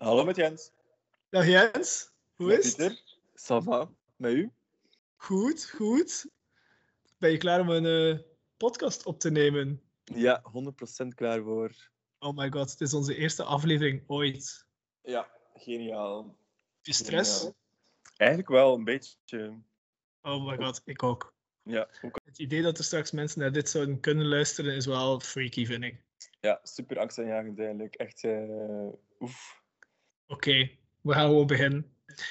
Hallo met Jens. Dag Jens, hoe Met is het? Pieter. Ça va? Met u? Goed, goed. Ben je klaar om een eh, podcast op te nemen? Ja, 100% klaar voor. Oh my god, het is onze eerste aflevering ooit. Ja, geniaal. Heb je stress? Geniaal. Eigenlijk wel een beetje. Oh my god, ik ook. Ja, ook, Het idee dat er straks mensen naar dit zouden kunnen luisteren is wel freaky, vind ik. ja super angstaanjagend eigenlijk. Echt, eh oef. Oké, we gaan gewoon beginnen.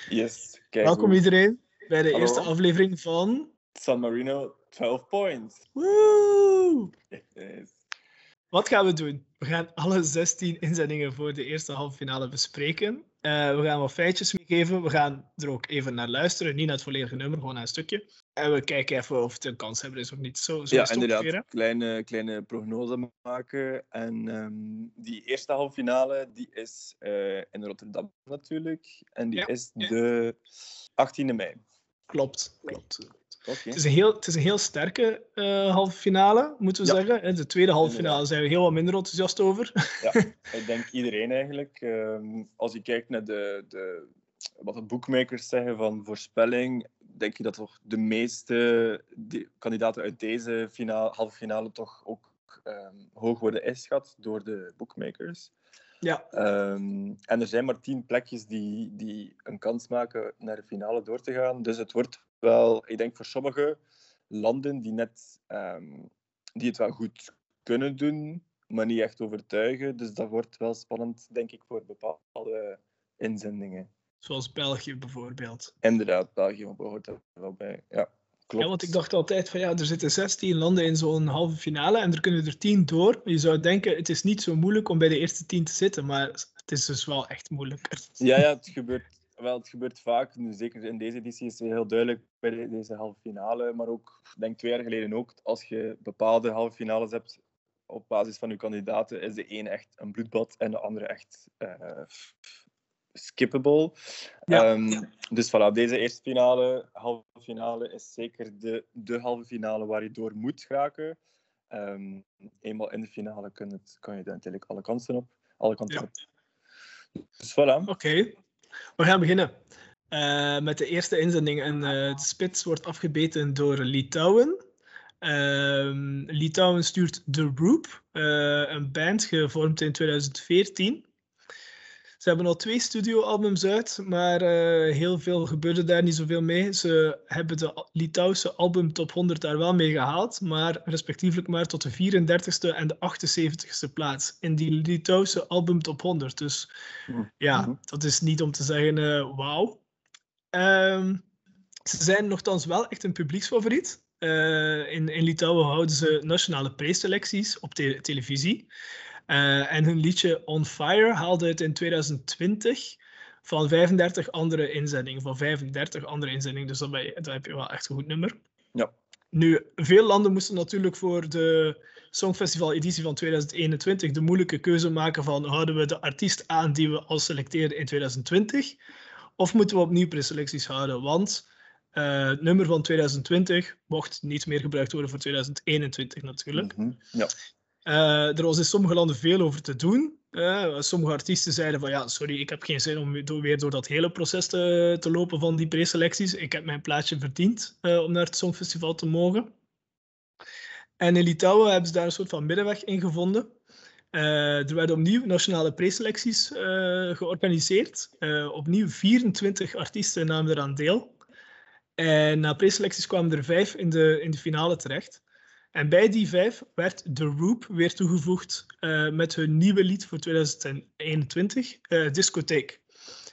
Yes, kijk. Welkom iedereen bij de Hallo. eerste aflevering van... San Marino, 12 points. Woe! Yes. Wat gaan we doen? We gaan alle 16 inzendingen voor de eerste halve finale bespreken. Eh, we gaan wat feitjes meegeven. We gaan er ook even naar luisteren. Niet naar het volledige nummer, gewoon naar een stukje. En we kijken even of het een kanshebber is of niet. Zo, zo Ja, ongeveer, inderdaad. Kleine, kleine prognose maken. En ehm, die eerste halve finale die is eh, in Rotterdam natuurlijk. En die Ja, is de 18e mei. Klopt, klopt. Het is een heel, het is een heel sterke eh, halve finale, moeten we Ja. zeggen. En De tweede halve finale zijn we heel wat minder enthousiast over. Ja, ik denk iedereen eigenlijk. Ehm, als je kijkt naar de, de, wat de bookmakers zeggen van voorspelling, denk je dat toch de meeste kandidaten uit deze finale, halve finale toch ook ehm, hoog worden ingeschat door de bookmakers. Ja, Ehm, en er zijn maar tien plekjes die, die een kans maken naar de finale door te gaan. Dus het wordt wel, ik denk voor sommige landen die, net, ehm, die het wel goed kunnen doen, maar niet echt overtuigen. Dus dat wordt wel spannend, denk ik, voor bepaalde inzendingen. Zoals België bijvoorbeeld. Inderdaad, België behoort er wel bij. Ja, klopt. Ja, want ik dacht altijd van ja, er zitten 16 landen in zo'n halve finale en er kunnen er 10 door. Je zou denken, het is niet zo moeilijk om bij de eerste 10 te zitten, maar het is dus wel echt moeilijker. Ja, ja het, gebeurt, wel, het gebeurt vaak. Nu, zeker in deze editie is het heel duidelijk bij de- deze halve finale. Maar ook, ik denk twee jaar geleden ook, als je bepaalde halve finales hebt op basis van je kandidaten, is de ene echt een bloedbad en de andere echt eh, skippable. Ja. Ehm, dus voilà, deze eerste finale, halve finale, is zeker de, de halve finale waar je door moet geraken. Ehm, eenmaal in de finale kun het, kan je natuurlijk alle kansen op. Alle kanten Ja. op. Dus voilà. Oké, we gaan beginnen eh, met de eerste inzending. En eh, de spits wordt afgebeten door Litouwen. Ehm, Litouwen stuurt The Roop, eh, een band gevormd in 2014. Ze hebben al twee studioalbums uit, maar eh, heel veel gebeurde daar niet zoveel mee. Ze hebben de Litouwse album top 100 daar wel mee gehaald, maar respectievelijk maar tot de 34ste en de 78ste plaats in die Litouwse album top 100. Dus ja, Mhm. dat is niet om te zeggen eh, wauw. Ehm, ze zijn nogthans wel echt een publieksfavoriet. Eh, in, in Litouwen houden ze nationale preselecties op te- televisie. Eh, en hun liedje On Fire haalde het in 2020 van 35 andere inzendingen. Van 35 andere inzendingen, dus je, dan heb je wel echt een goed nummer. Ja. Nu, veel landen moesten natuurlijk voor de Songfestival-editie van 2021 de moeilijke keuze maken van houden we de artiest aan die we al selecteerden in 2020 of moeten we opnieuw preselecties houden, want eh, het nummer van 2020 mocht niet meer gebruikt worden voor 2021 natuurlijk. Mhm. Ja. Eh, er was in sommige landen veel over te doen. Eh, sommige artiesten zeiden van ja, sorry, ik heb geen zin om weer door, dat hele proces te, te lopen van die preselecties. Ik heb mijn plaatsje verdiend eh, om naar het Songfestival te mogen. En in Litouwen hebben ze daar een soort van middenweg in gevonden. Er werden opnieuw nationale preselecties georganiseerd. Opnieuw 24 artiesten namen eraan deel. En na preselecties kwamen er vijf in de, in de finale terecht. En bij die vijf werd The Roop weer toegevoegd eh, met hun nieuwe lied voor 2021, eh Discotheek.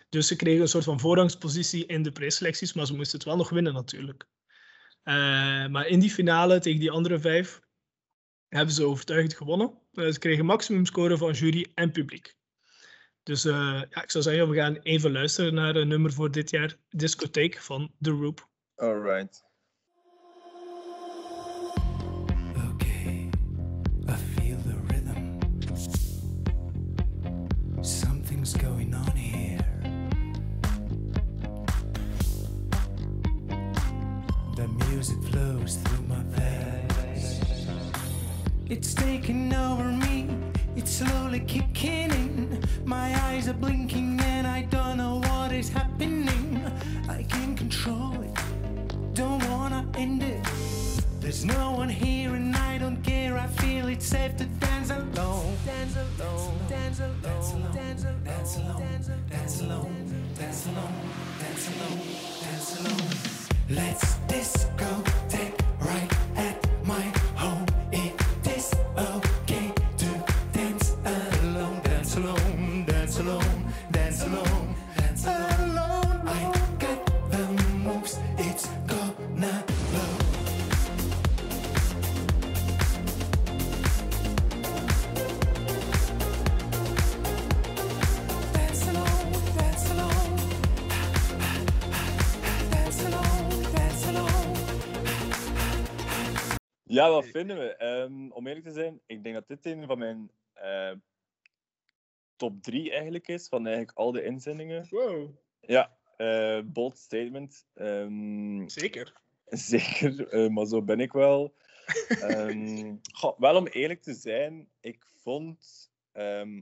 Dus ze kregen een soort van voorrangspositie in de preselecties, maar ze moesten het wel nog winnen natuurlijk. Eh, maar in die finale tegen die andere vijf hebben ze overtuigend gewonnen. Ze kregen maximumscore van jury en publiek. Dus ja, ik zou zeggen, we gaan even luisteren naar een nummer voor dit jaar, Discotheek van The Roop. Alright. It's taking over me. it's slowly kicking in. My eyes are blinking and I don't know what is happening. I can't control it, don't wanna end it. There's no one here and I don't care. I feel it's safe to dance alone. Ja, wat vinden we? Ehm, om eerlijk te zijn, ik denk dat dit een van mijn eh, top drie eigenlijk is, van eigenlijk al de inzendingen. Wow, Ja, eh, bold statement. Ehm, zeker. zeker, eh, maar zo ben ik wel. Ehm, goh, wel om eerlijk te zijn, ik vond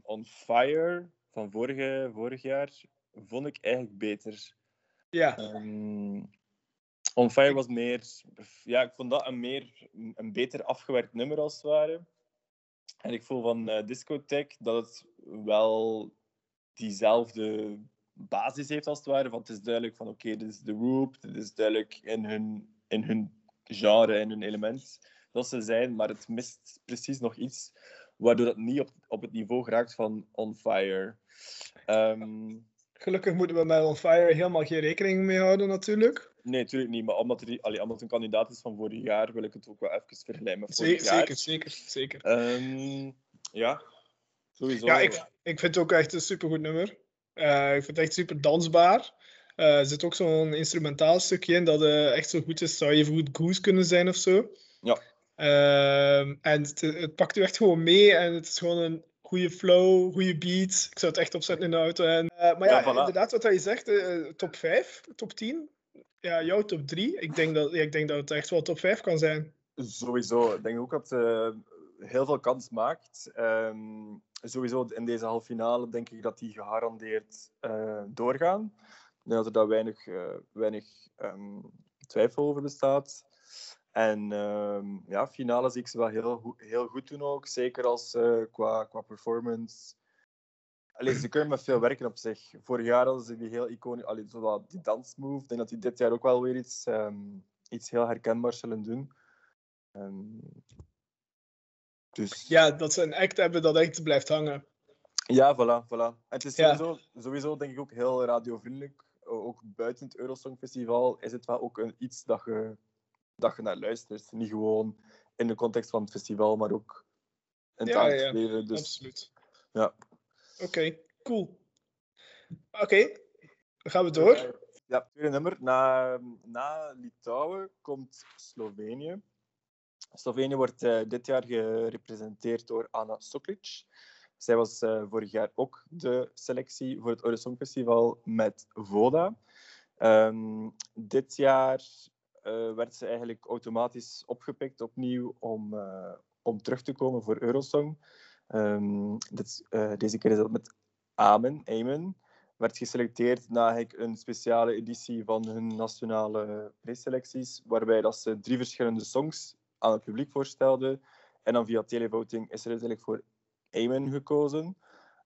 On Fire van vorige, vorig jaar vond ik eigenlijk beter. Ja, On Fire was meer... Ja, ik vond dat een, meer, een beter afgewerkt nummer als het ware. En ik voel van eh Discotheque dat het wel diezelfde basis heeft als het ware. Van het is duidelijk van oké, dit is The Roop, dit is duidelijk in hun, in hun genre, in hun element dat ze zijn, maar het mist precies nog iets waardoor het niet op, op het niveau geraakt van On Fire. Ehm, gelukkig moeten we met On Fire helemaal geen rekening mee houden natuurlijk. Nee, natuurlijk niet. Maar omdat, er, allee, omdat het een kandidaat is van vorig jaar, wil ik het ook wel even vergelijken met vorig jaar. zeker, zeker, zeker. Ehm, ja, sowieso. Ja, ik, ik vind het ook echt een supergoed nummer. Eh, ik vind het echt super dansbaar. Eh, er zit ook zo'n instrumentaal stukje in dat eh, echt zo goed is. Zou even goed Goose kunnen zijn of zo. Ja. Ehm, en het, het pakt u echt gewoon mee en het is gewoon een goede flow, goede beat. Ik zou het echt opzetten in de auto. En, maar ja, Ja, voilà. inderdaad, wat je zegt, top 5, top 10. Ja, jouw top 3. Ik denk dat, ik denk dat het echt wel top 5 kan zijn. Sowieso. Ik denk ook dat het heel veel kans maakt. Ehm, sowieso in deze halve finale denk ik dat die gegarandeerd eh, doorgaan. Dat er daar weinig, eh, weinig ehm, twijfel over bestaat. En ehm, ja, finale zie ik ze wel heel, heel goed doen ook. Zeker als eh, qua, qua performance. Allee, ze kunnen met veel werken op zich. Vorig jaar hadden ze die heel iconisch, allee, zo die dansmove. Ik denk dat die dit jaar ook wel weer iets, ehm, iets heel herkenbaars zullen doen. Ehm, dus Ja, dat ze een act hebben dat echt blijft hangen. ja, voilà, voilà. En het is Ja. sowieso, sowieso denk ik ook heel radiovriendelijk. Ook buiten het Eurosong Festival is het wel ook een, iets dat je, dat je naar luistert. Niet gewoon in de context van het festival, maar ook in het Ja, ja. Dus Absoluut. ja. Oké, cool. Oké, dan gaan we door. Ja, tweede nummer. Na, na Litouwen komt Slovenië. Slovenië wordt eh, dit jaar gerepresenteerd door Anna Soklic. Zij was eh, vorig jaar ook de selectie voor het Eurosong Festival met Voda. Ehm, dit jaar eh, werd ze eigenlijk automatisch opgepikt opnieuw om, om terug te komen voor Eurosong. Ehm, eh, deze keer is dat met Amen, Amen werd geselecteerd na een speciale editie van hun nationale preselecties, waarbij dat ze drie verschillende songs aan het publiek voorstelden. En dan via televoting is er uiteindelijk voor Amen gekozen.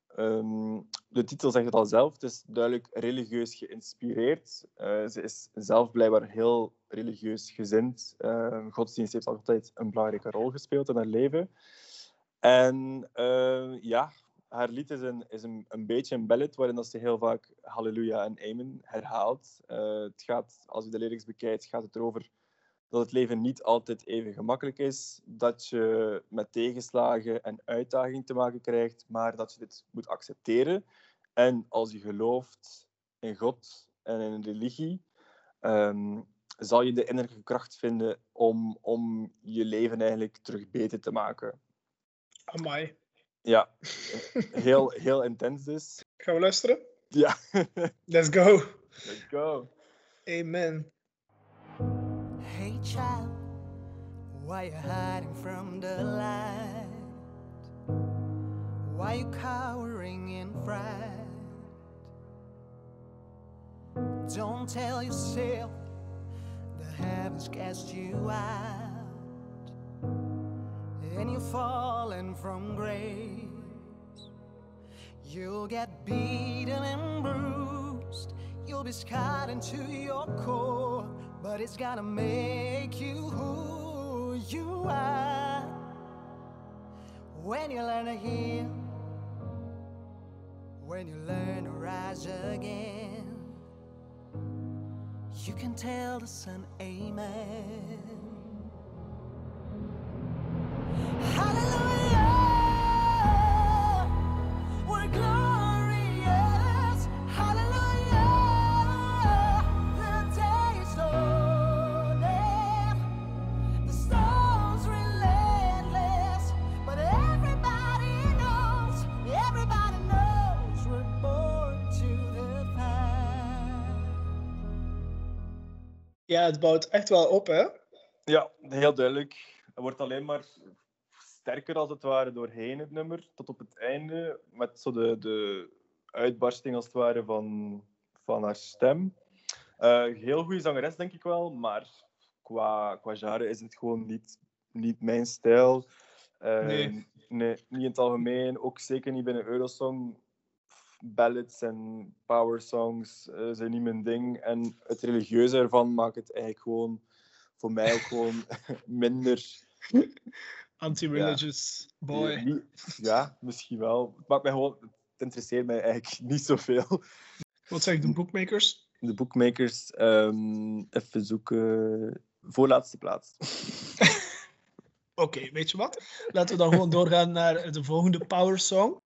Ehm, de titel zegt het al zelf, het is duidelijk religieus geïnspireerd. Eh, ze is zelf blijkbaar heel religieus gezind. Eh, godsdienst heeft altijd een belangrijke rol gespeeld in haar leven. En eh, ja, haar lied is, een, is een, een beetje een ballad waarin dat ze heel vaak Halleluja en Amen herhaalt. Eh, het gaat, als je de lyrics bekijkt, gaat het erover dat het leven niet altijd even gemakkelijk is. Dat je met tegenslagen en uitdagingen te maken krijgt, maar dat je dit moet accepteren. En als je gelooft in God en in religie, ehm, zal je de innerlijke kracht vinden om, om je leven eigenlijk terug beter te maken. Amai. Ja, heel, heel intens dus. Gaan we luisteren? Ja, Let's go. let's go. Amen. Hey child, why you hiding from the light? Why you cowering in fright? Don't tell yourself the heavens cast you out and you're falling from grace. You'll get beaten and bruised. You'll be scarred into your core, but it's gonna make you who you are when you learn to heal, when you learn to rise again. You can tell the sun, Amen. Ja, het bouwt echt wel op, hè? Ja, heel duidelijk. Het wordt alleen maar sterker als het ware doorheen het nummer, tot op het einde, met zo de, de uitbarsting als het ware van, van haar stem. Eh, heel goede zangeres, denk ik wel, maar qua, qua genre is het gewoon niet, niet mijn stijl. Eh, Nee. nee, niet in het algemeen, ook zeker niet binnen Eurosong. Ballads en power songs eh, zijn niet mijn ding. En het religieuze ervan maakt het eigenlijk gewoon voor mij ook gewoon minder. Anti-religious boy. Nee, niet- ja, misschien wel. Het maakt mij gewoon. Het interesseert mij eigenlijk niet zoveel. Wat zeggen de bookmakers? De bookmakers, ehm, even zoeken. Voorlaatste plaats. Oké, weet je wat? Laten we dan gewoon doorgaan naar de volgende power song.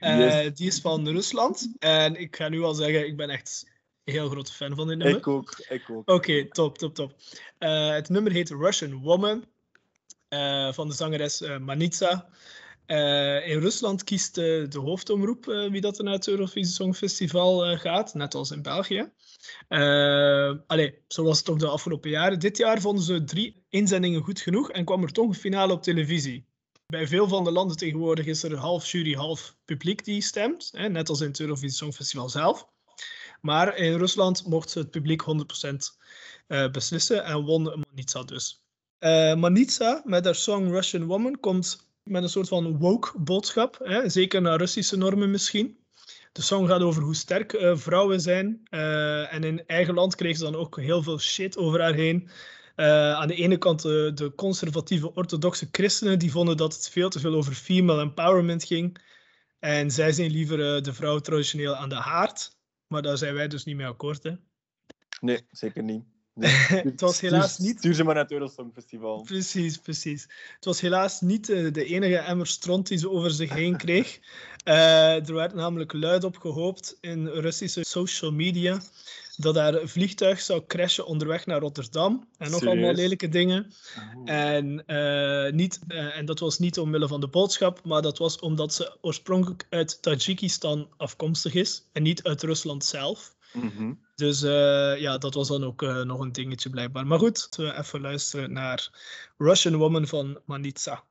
Eh, Yes. Die is van Rusland. En ik ga nu al zeggen, ik ben echt een heel grote fan van dit nummer. Ik ook, ik ook. Oké, top, top, top. Eh, het nummer heet Russian Woman eh, van de zangeres Manitsa. In Rusland kiest de hoofdomroep wie dat er naar het Eurovisie Songfestival gaat, net als in België. Allee, zo was het ook de afgelopen jaren. Dit jaar vonden ze drie inzendingen goed genoeg en kwam er toch een finale op televisie. Bij veel van de landen tegenwoordig is er half jury, half publiek die stemt, hè, net als in het Eurovisie Songfestival zelf. Maar in Rusland mocht het publiek 100% eh, beslissen en won Manitsa dus. Eh Manitsa met haar song Russian Woman komt met een soort van woke boodschap, hè, zeker naar Russische normen misschien. De song gaat over hoe sterk eh, vrouwen zijn. en in eigen land kreeg ze dan ook heel veel shit over haar heen. Eh, aan de ene kant de, de conservatieve orthodoxe christenen die vonden dat het veel te veel over female empowerment ging. En zij zijn liever eh, de vrouw traditioneel aan de haard. Maar daar zijn wij dus niet mee akkoord. Hè? Nee, zeker niet. Nee. Het was helaas Stuur- niet- Stuur ze maar naar het Eurosongfestival. Precies, precies. Het was helaas niet eh, de enige emmer stront die ze over zich heen kreeg. Eh, er werd namelijk luid op gehoopt in Russische social media dat haar vliegtuig zou crashen onderweg naar Rotterdam. En nog Serieus? allemaal lelijke dingen. En, eh, niet, eh, en dat was niet omwille van de boodschap, maar dat was omdat ze oorspronkelijk uit Tajikistan afkomstig is en niet uit Rusland zelf. Mhm. Dus eh, ja, dat was dan ook eh, nog een dingetje blijkbaar. Maar goed, laten we even luisteren naar Russian Woman van Manitsa.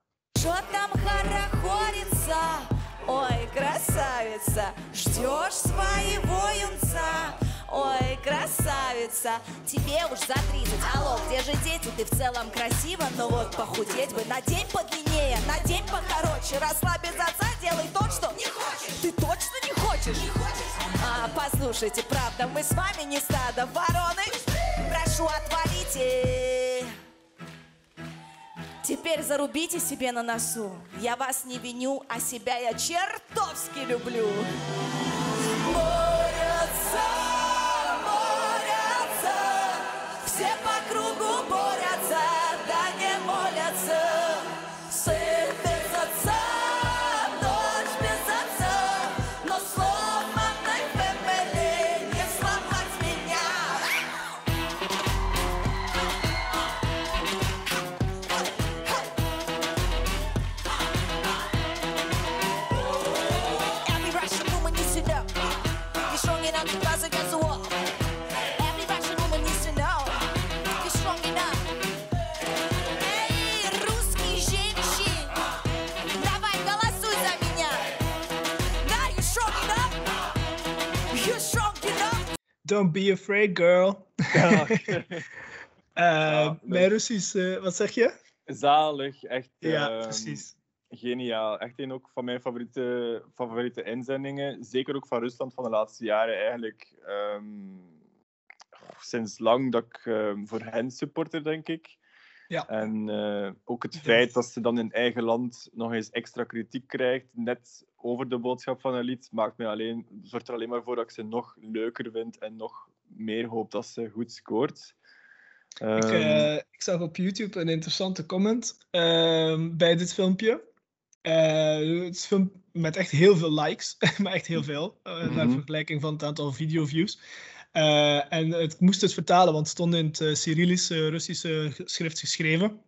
Ой, красавица, ждешь своего юнца? Ой, красавица, тебе уж за 30 Алло, где же дети? Ты в целом красива Но вот похудеть бы. На день подлиннее На день покороче. Без отца, делай то, что Не хочешь. Ты точно не хочешь? Не хочешь. А, Послушайте, правда, мы с вами не стадо вороны. Прошу, отвалите Теперь зарубите себе на носу. Я вас не виню, а себя я чертовски люблю. Борются, борются, все по кругу борются, Don't be afraid, girl. Ja. Leuk. mijn Russisch, eh, wat zeg je? Zalig, echt. ja, ehm, precies. Geniaal. Echt een ook van mijn favoriete, favoriete inzendingen. Zeker ook van Rusland van de laatste jaren eigenlijk. ehm, sinds lang dat ik ehm, voor hen supporter, denk ik. Ja. En eh, ook het feit dat ze dan in eigen land nog eens extra kritiek krijgt, net over de boodschap van een lied, maakt mij alleen, zorgt er alleen maar voor dat ik ze nog leuker vind en nog meer hoop dat ze goed scoort. Ik, Ehm, eh, ik zag op YouTube een interessante comment ehm, bij dit filmpje. Eh, het is een film met echt heel veel likes, maar echt heel veel, eh, naar Mhm. vergelijking van het aantal videoviews. Eh, en het moest het vertalen, want het stond in het uh, Cyrillische Russische schrift geschreven.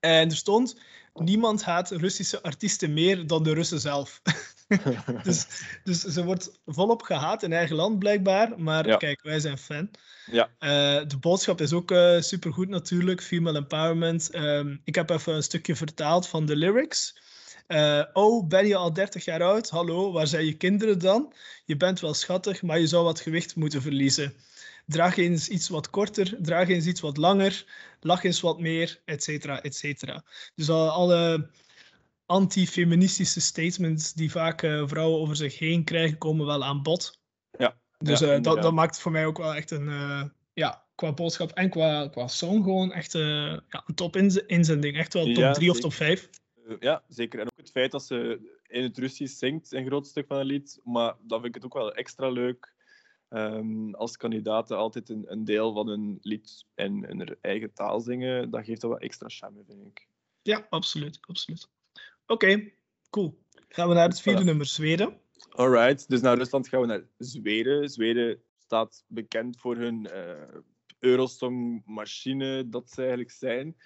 En er stond: Niemand haat Russische artiesten meer dan de Russen zelf. dus, dus ze wordt volop gehaat in eigen land blijkbaar. Maar Ja. kijk, wij zijn fan. Ja. Eh, de boodschap is ook uh, supergoed natuurlijk. Female empowerment. Um, ik heb even een stukje vertaald van de lyrics. Uh, oh, ben je al 30 jaar oud? Hallo, waar zijn je kinderen dan? Je bent wel schattig, maar je zou wat gewicht moeten verliezen. Draag eens iets wat korter, draag eens iets wat langer, lach eens wat meer, et cetera, et cetera. Dus al, alle anti-feministische statements die vaak uh, vrouwen over zich heen krijgen, komen wel aan bod. Ja. Dus ja, uh, dat, dat maakt voor mij ook wel echt een, ja, qua boodschap en qua, qua song gewoon echt ja, een top inzending. Echt wel top 3 ja, of top 5. Ja, zeker. En ook het feit dat ze in het Russisch zingt, een groot stuk van een lied. Maar dan vind ik het ook wel extra leuk um, als kandidaten altijd een, een, deel van een lied in, in hun eigen taal zingen. Dat geeft dat wel extra charme, vind ik. Ja, absoluut. absoluut. Oké, okay, cool. Gaan we naar het vierde voilà. nummer, Zweden. Alright, dus naar Rusland gaan we naar Zweden. Zweden staat bekend voor hun uh, Eurosong-machine dat ze eigenlijk zijn.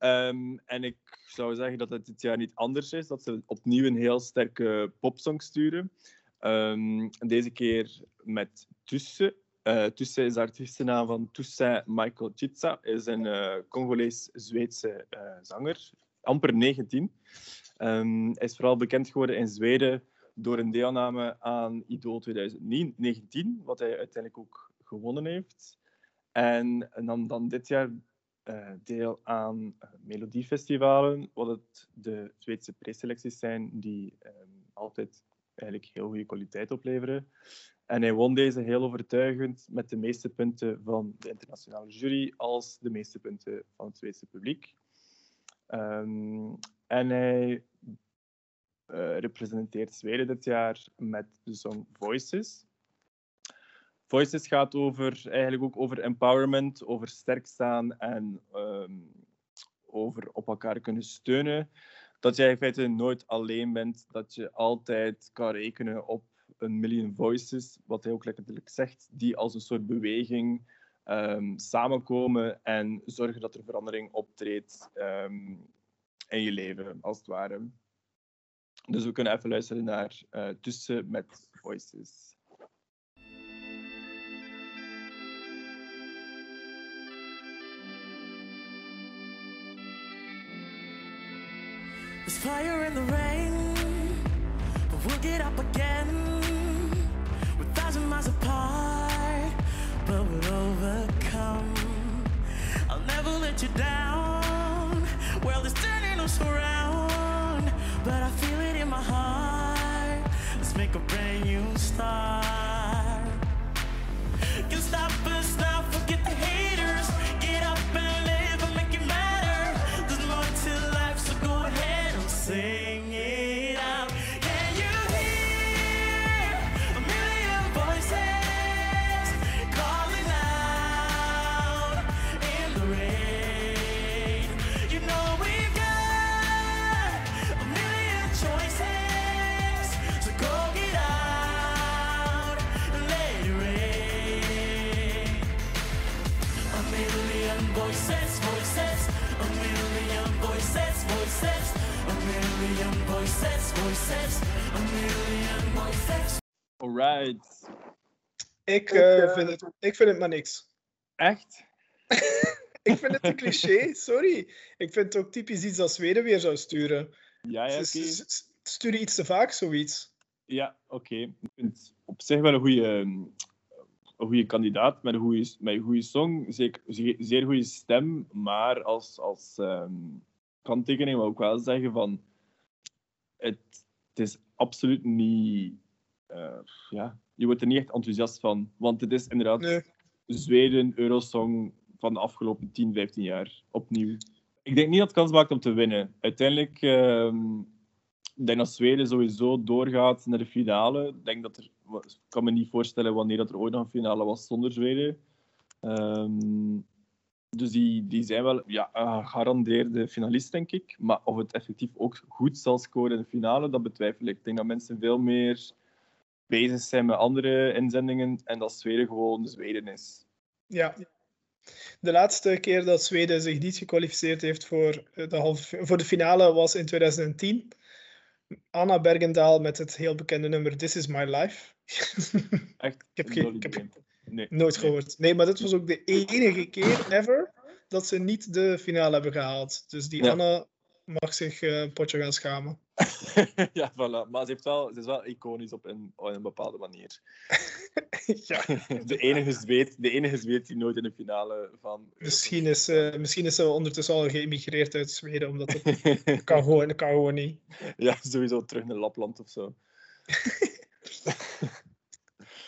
Um, en ik zou zeggen dat het dit jaar niet anders is, dat ze opnieuw een heel sterke popsong sturen. Um, deze keer met Tusse. Uh, Tusse is de artiestennaam van Toussaint Michael Chitsa. is een uh, Congolees-Zweedse uh, zanger, amper 19. Um, hij is vooral bekend geworden in Zweden door een deelname aan Idol 2019, wat hij uiteindelijk ook gewonnen heeft. En, dan, dan dit jaar uh, deel aan uh, melodiefestivalen, wat het de Zweedse preselecties zijn, die um, altijd eigenlijk heel goede kwaliteit opleveren. En hij won deze heel overtuigend met de meeste punten van de internationale jury als de meeste punten van het Zweedse publiek. Um, en hij uh, representeert Zweden dit jaar met de song Voices. Voices gaat over, eigenlijk ook over empowerment, over sterk staan en um, over op elkaar kunnen steunen. Dat je in feite nooit alleen bent, dat je altijd kan rekenen op een million voices, wat hij ook letterlijk zegt, die als een soort beweging um, samenkomen en zorgen dat er verandering optreedt um, in je leven, als het ware. Dus we kunnen even luisteren naar uh, Tussen met Voices. There's fire in the rain, but we'll get up again. We're thousand miles apart, but we'll overcome. I'll never let you down. Well, it's turning us around, but I feel it in my heart. Let's make a brand new start. Can stop us now, forget the haters. Ik, uh, vind het, ik vind het maar niks. Echt? ik vind het een cliché, sorry. Ik vind het ook typisch iets dat Zweden weer zou sturen. Ja, ja, oké. Ze okay. sturen iets te vaak zoiets. Ja, oké. Okay. Ik vind op zich wel een goede, een goede kandidaat met een goede, met een goede song, zeker, zeer, goede stem, maar als, als ehm, kanttekening wil ik wel zeggen van het, het is absoluut niet eh, ja, je wordt er niet echt enthousiast van, want het is inderdaad Nee. Zweden Eurosong van de afgelopen 10, 15 jaar opnieuw. Ik denk niet dat het kans maakt om te winnen. Uiteindelijk ehm, ik denk dat Zweden sowieso doorgaat naar de finale. Ik denk dat er, ik kan me niet voorstellen wanneer dat er ooit nog een finale was zonder Zweden. Ehm, dus die, die zijn wel ja, gegarandeerde finalist, denk ik. Maar of het effectief ook goed zal scoren in de finale, dat betwijfel ik. Ik denk dat mensen veel meer bezig zijn met andere inzendingen en dat Zweden gewoon Zweden is. Ja. De laatste keer dat Zweden zich niet gekwalificeerd heeft voor de, halve, voor de finale was in 2010. Anna Bergendaal met het heel bekende nummer This Is My Life. Echt? Ik heb, geen, ik heb. Nee. nooit gehoord. Nee, maar dit was ook de enige keer ever dat ze niet de finale hebben gehaald. Dus die Ja. Anna mag zich eh, een potje gaan schamen. ja, voilà. Maar ze, heeft wel, ze is wel iconisch op een, op een bepaalde manier. ja. De enige, zweet, de enige zweet die nooit in de finale van... Misschien is, eh, misschien is ze ondertussen al geëmigreerd uit Zweden, omdat het kan gewoon, kan gewoon niet. ja, sowieso terug naar Lapland of zo.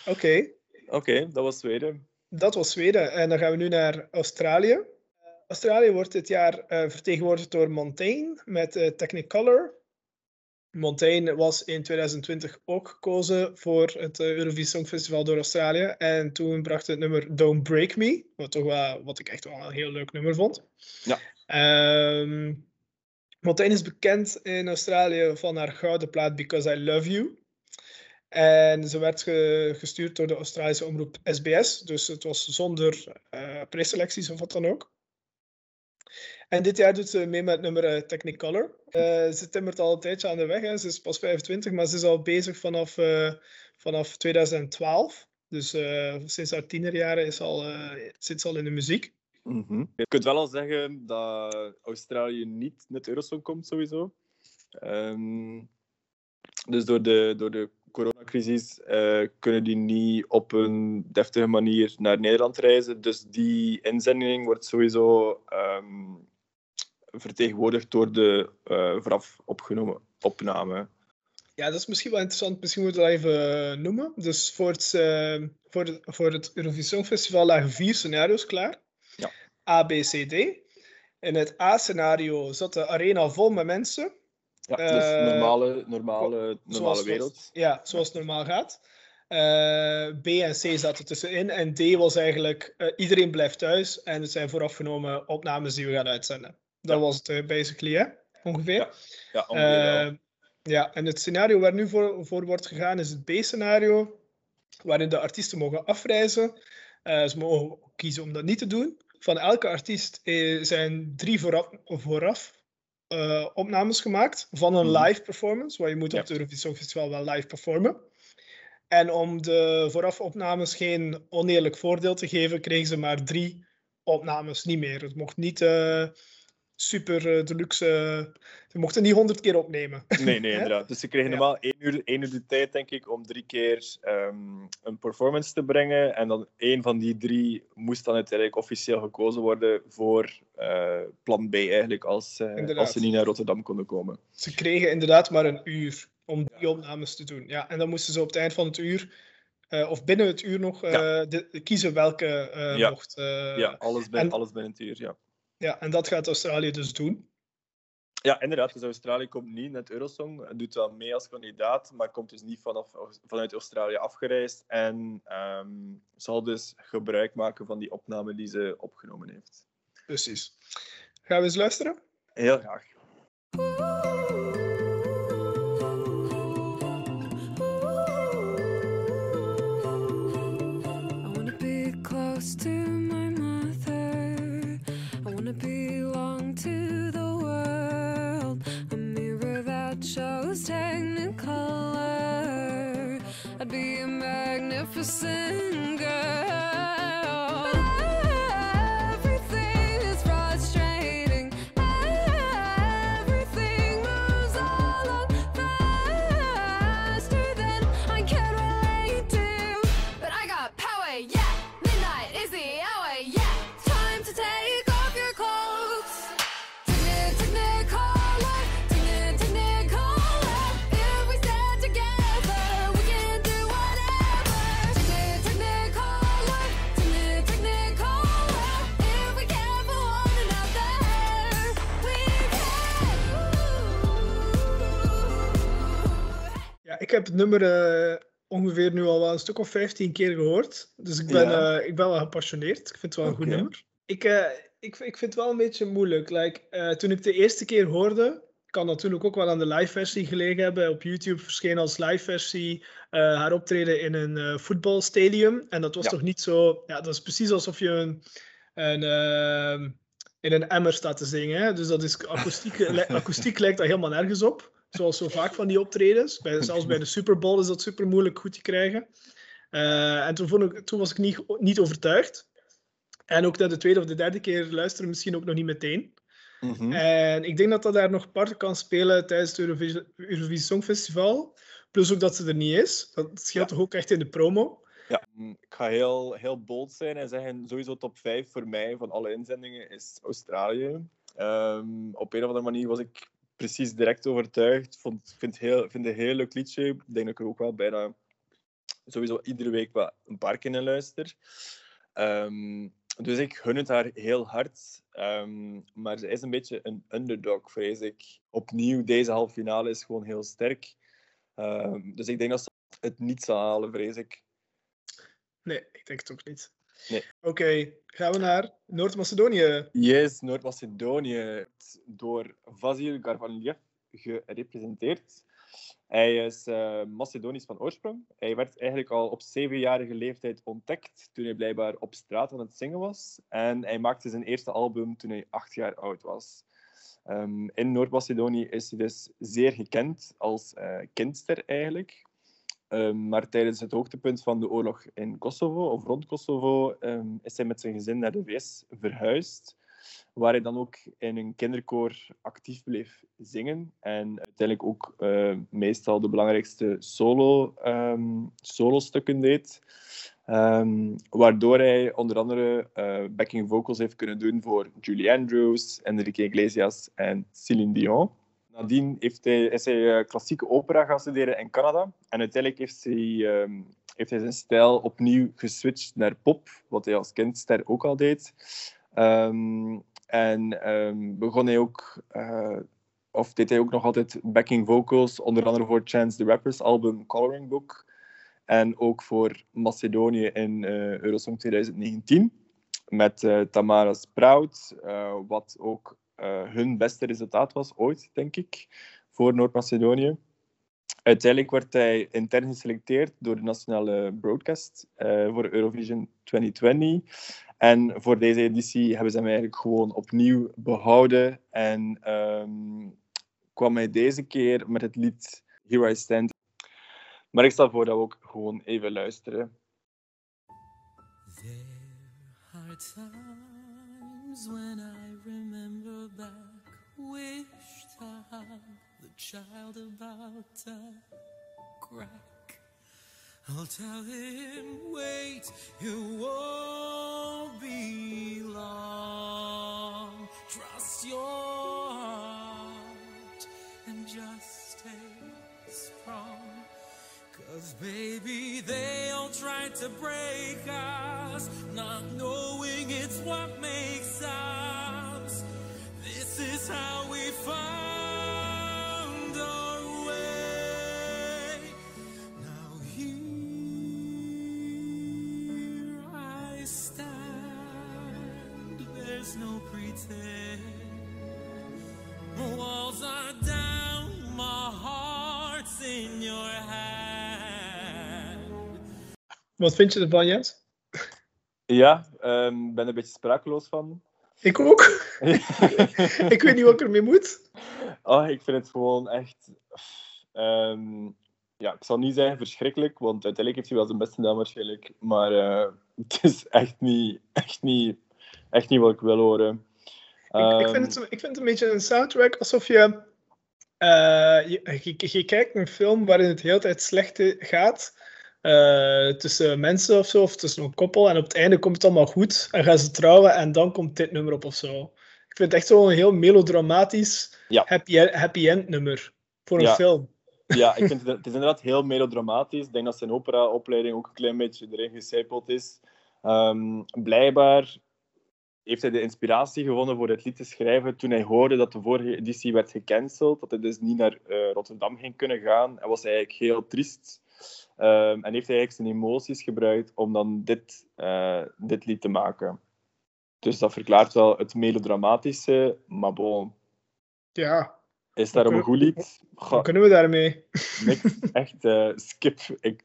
Oké, Oké, dat was Zweden. dat was Zweden. En dan gaan we nu naar Australië. Australië wordt dit jaar eh, vertegenwoordigd door Montaigne met eh, Technicolor. Montaigne was in 2020 ook gekozen voor het eh, Eurovisie Songfestival door Australië. En toen bracht het nummer Don't Break Me, wat, toch wel, wat ik echt wel een heel leuk nummer vond. Ja. Ehm, Montaigne is bekend in Australië van haar gouden plaat Because I Love You. En ze werd ge- gestuurd door de Australische omroep SBS. Dus het was zonder eh preselecties of wat dan ook. En dit jaar doet ze mee met nummer eh, Technicolor. Eh, ze timmert al een tijdje aan de weg. Hè. Ze is pas 25, maar ze is al bezig vanaf, eh, vanaf 2012. Dus sinds haar tienerjaren is al, zit ze al in de muziek. Mhm. Je kunt wel al zeggen dat Australië niet het Eurosong komt, sowieso. Ehm, dus door de, door de coronacrisis eh, kunnen die niet op een deftige manier naar Nederland reizen. Dus die inzending wordt sowieso ehm, vertegenwoordigd door de eh, vooraf opgenomen opname. Ja, dat is misschien wel interessant. Misschien moeten we dat even eh, noemen. Dus voor het, eh, voor voor het Eurovisie Songfestival lagen vier scenario's klaar. Ja. A, B, C, D. In het A-scenario zat de arena vol met mensen. Ja, dus Eh, normale, normale, normale zoals- wereld. Ja, zoals het normaal gaat. Eh, B en C zaten tussenin. En D was eigenlijk eh, iedereen blijft thuis. En het zijn voorafgenomen opnames die we gaan uitzenden. Dat Ja. was het basically, hè? Ongeveer. Ja, Ja, ongeveer ja, en het scenario waar nu voor, voor wordt gegaan is het B-scenario, waarin de artiesten mogen afreizen. Ze mogen kiezen om dat niet te doen. Van elke artiest zijn drie vooraf, vooraf eh, opnames gemaakt van een Mhm. live performance, waar je moet op het Eurovisie Songfestival wel live performen. En om de voorafopnames geen oneerlijk voordeel te geven, kregen ze maar drie opnames, niet meer. Het mocht niet eh, super eh, deluxe. eh, ze mochten niet honderd keer opnemen. Nee, nee, inderdaad. Dus ze kregen Ja. normaal één uur, één uur de tijd, denk ik, om drie keer ehm, een performance te brengen. En dan één van die drie moest dan uiteindelijk officieel gekozen worden voor eh, plan B, eigenlijk, als, als ze niet naar Rotterdam konden komen. Ze kregen inderdaad maar een uur om die opnames te doen. Ja, en dan moesten ze op het eind van het uur, of binnen het uur nog, Ja. de- kiezen welke eh, Ja. mocht. ja, alles, bij, en- alles binnen het uur, ja. Ja, en dat gaat Australië dus doen. Ja, inderdaad. Dus Australië komt niet naar het Eurosong. Het doet wel mee als kandidaat, maar komt dus niet vanaf, vanuit Australië afgereisd. En ehm, zal dus gebruik maken van die opname die ze opgenomen heeft. Precies. Gaan we eens luisteren? Heel graag. surfacing het nummer eh, ongeveer nu al wel een stuk of 15 keer gehoord. Dus ik ben, Ja. eh, ik ben wel gepassioneerd. Ik vind het wel een goed nummer. Ik, eh, ik, ik vind het wel een beetje moeilijk. Like, toen ik het de eerste keer hoorde, kan natuurlijk ook wel aan de live versie gelegen hebben. Op YouTube verscheen als live versie haar optreden in een voetbalstadium. En dat was Ja. toch niet zo... Ja, dat is precies alsof je een, een, ehm, in een emmer staat te zingen. Hè? Dus dat is akoestiek, akoestiek lijkt daar helemaal nergens op. Zoals zo vaak van die optredens. Bij, zelfs bij de Super Bowl is dat super moeilijk goed te krijgen. Eh, en toen, vond ik, toen was ik niet, niet overtuigd. En ook na de tweede of de derde keer luisteren misschien ook nog niet meteen. Mhm. En ik denk dat dat daar nog parten kan spelen tijdens het Eurovisie, Eurovisie Songfestival. Plus ook dat ze er niet is. Dat scheelt toch ook echt in de promo. Ja, mm, ik ga heel, heel bold zijn en zeggen sowieso top 5 voor mij van alle inzendingen is Australië. Ehm, op een of andere manier was ik precies direct overtuigd. Vond, vind, heel, vind een heel leuk liedje. Ik denk dat ik er ook wel bijna sowieso iedere week wel een paar keer naar luister. Ehm, dus ik gun het haar heel hard. Ehm, maar ze is een beetje een underdog, vrees ik. Opnieuw, deze halve finale is gewoon heel sterk. Ehm, dus ik denk dat ze het niet zal halen, vrees ik. Nee, ik denk het ook niet. Nee. Oké, gaan we naar Noord-Macedonië. Yes, Noord-Macedonië door Vasil Garvanliev gerepresenteerd. Hij is eh, Macedonisch van oorsprong. Hij werd eigenlijk al op zevenjarige leeftijd ontdekt toen hij blijkbaar op straat aan het zingen was. En hij maakte zijn eerste album toen hij acht jaar oud was. Ehm, in Noord-Macedonië is hij dus zeer gekend als eh, kindster eigenlijk. Ehm, maar tijdens het hoogtepunt van de oorlog in Kosovo, of rond Kosovo, ehm, is hij met zijn gezin naar de VS verhuisd. Waar hij dan ook in een kinderkoor actief bleef zingen. En uiteindelijk ook eh, meestal de belangrijkste solo, ehm, solo-stukken deed. Ehm, waardoor hij onder andere eh, backing vocals heeft kunnen doen voor Julie Andrews, Enrique Iglesias en Celine Dion. Nadien heeft hij, is hij eh, klassieke opera gaan studeren in Canada. En uiteindelijk heeft hij, ehm, heeft hij zijn stijl opnieuw geswitcht naar pop, wat hij als kindster ook al deed. Ehm, en ehm, begon hij ook, eh, of deed hij ook nog altijd backing vocals, onder andere voor Chance the Rapper's album Coloring Book. En ook voor Macedonië in eh, Eurosong 2019 met eh, Tamara Sprout, eh, wat ook hun beste resultaat was ooit, denk ik, voor Noord-Macedonië. Uiteindelijk werd hij intern geselecteerd door de nationale broadcast eh, voor Eurovision 2020. En voor deze editie hebben ze hem eigenlijk gewoon opnieuw behouden. En ehm, kwam hij deze keer met het lied Here I Stand. Maar ik stel voor dat we ook gewoon even luisteren. When I remember back, wish to have the child about to crack. I'll tell him, wait, you won't be long. Trust your heart and just stay strong. Cause baby, they all try to break us, not knowing it's what makes us. This is how we found our way. Now here I stand, there's no pretend. Walls are Wat vind je ervan, Jens? Ja, ik ben er een beetje sprakeloos van. Ik ook. ik weet niet wat ik ermee moet. Oh, ik vind het gewoon echt. ehm, ja, ik zal niet zeggen verschrikkelijk, want uiteindelijk heeft hij wel zijn beste gedaan waarschijnlijk. Maar eh, het is echt niet, echt, niet, echt niet wat ik wil horen. Ik, ik, Ehm, vind het, ik vind het een beetje een soundtrack alsof je, eh, je, je, je kijkt een film waarin het de hele tijd slecht gaat. Eh, tussen mensen of zo, of tussen een koppel. En op het einde komt het allemaal goed. En gaan ze trouwen en dan komt dit nummer op of zo. Ik vind het echt zo'n heel melodramatisch Ja. happy, happy end nummer voor een Ja. film. Ja, ik vind het, het is inderdaad heel melodramatisch. Ik denk dat zijn opera-opleiding ook een klein beetje erin gecijpeld is. Ehm, blijkbaar heeft hij de inspiratie gevonden voor het lied te schrijven toen hij hoorde dat de vorige editie werd gecanceld, dat hij dus niet naar eh, Rotterdam ging kunnen gaan. En was hij eigenlijk heel triest. Ehm, en heeft hij eigenlijk zijn emoties gebruikt om dan dit, eh, dit lied te maken. Dus dat verklaart wel het melodramatische, maar bon, Ja, is daarom een goed lied? wat kunnen we daarmee? niks, echt eh, skip. Ik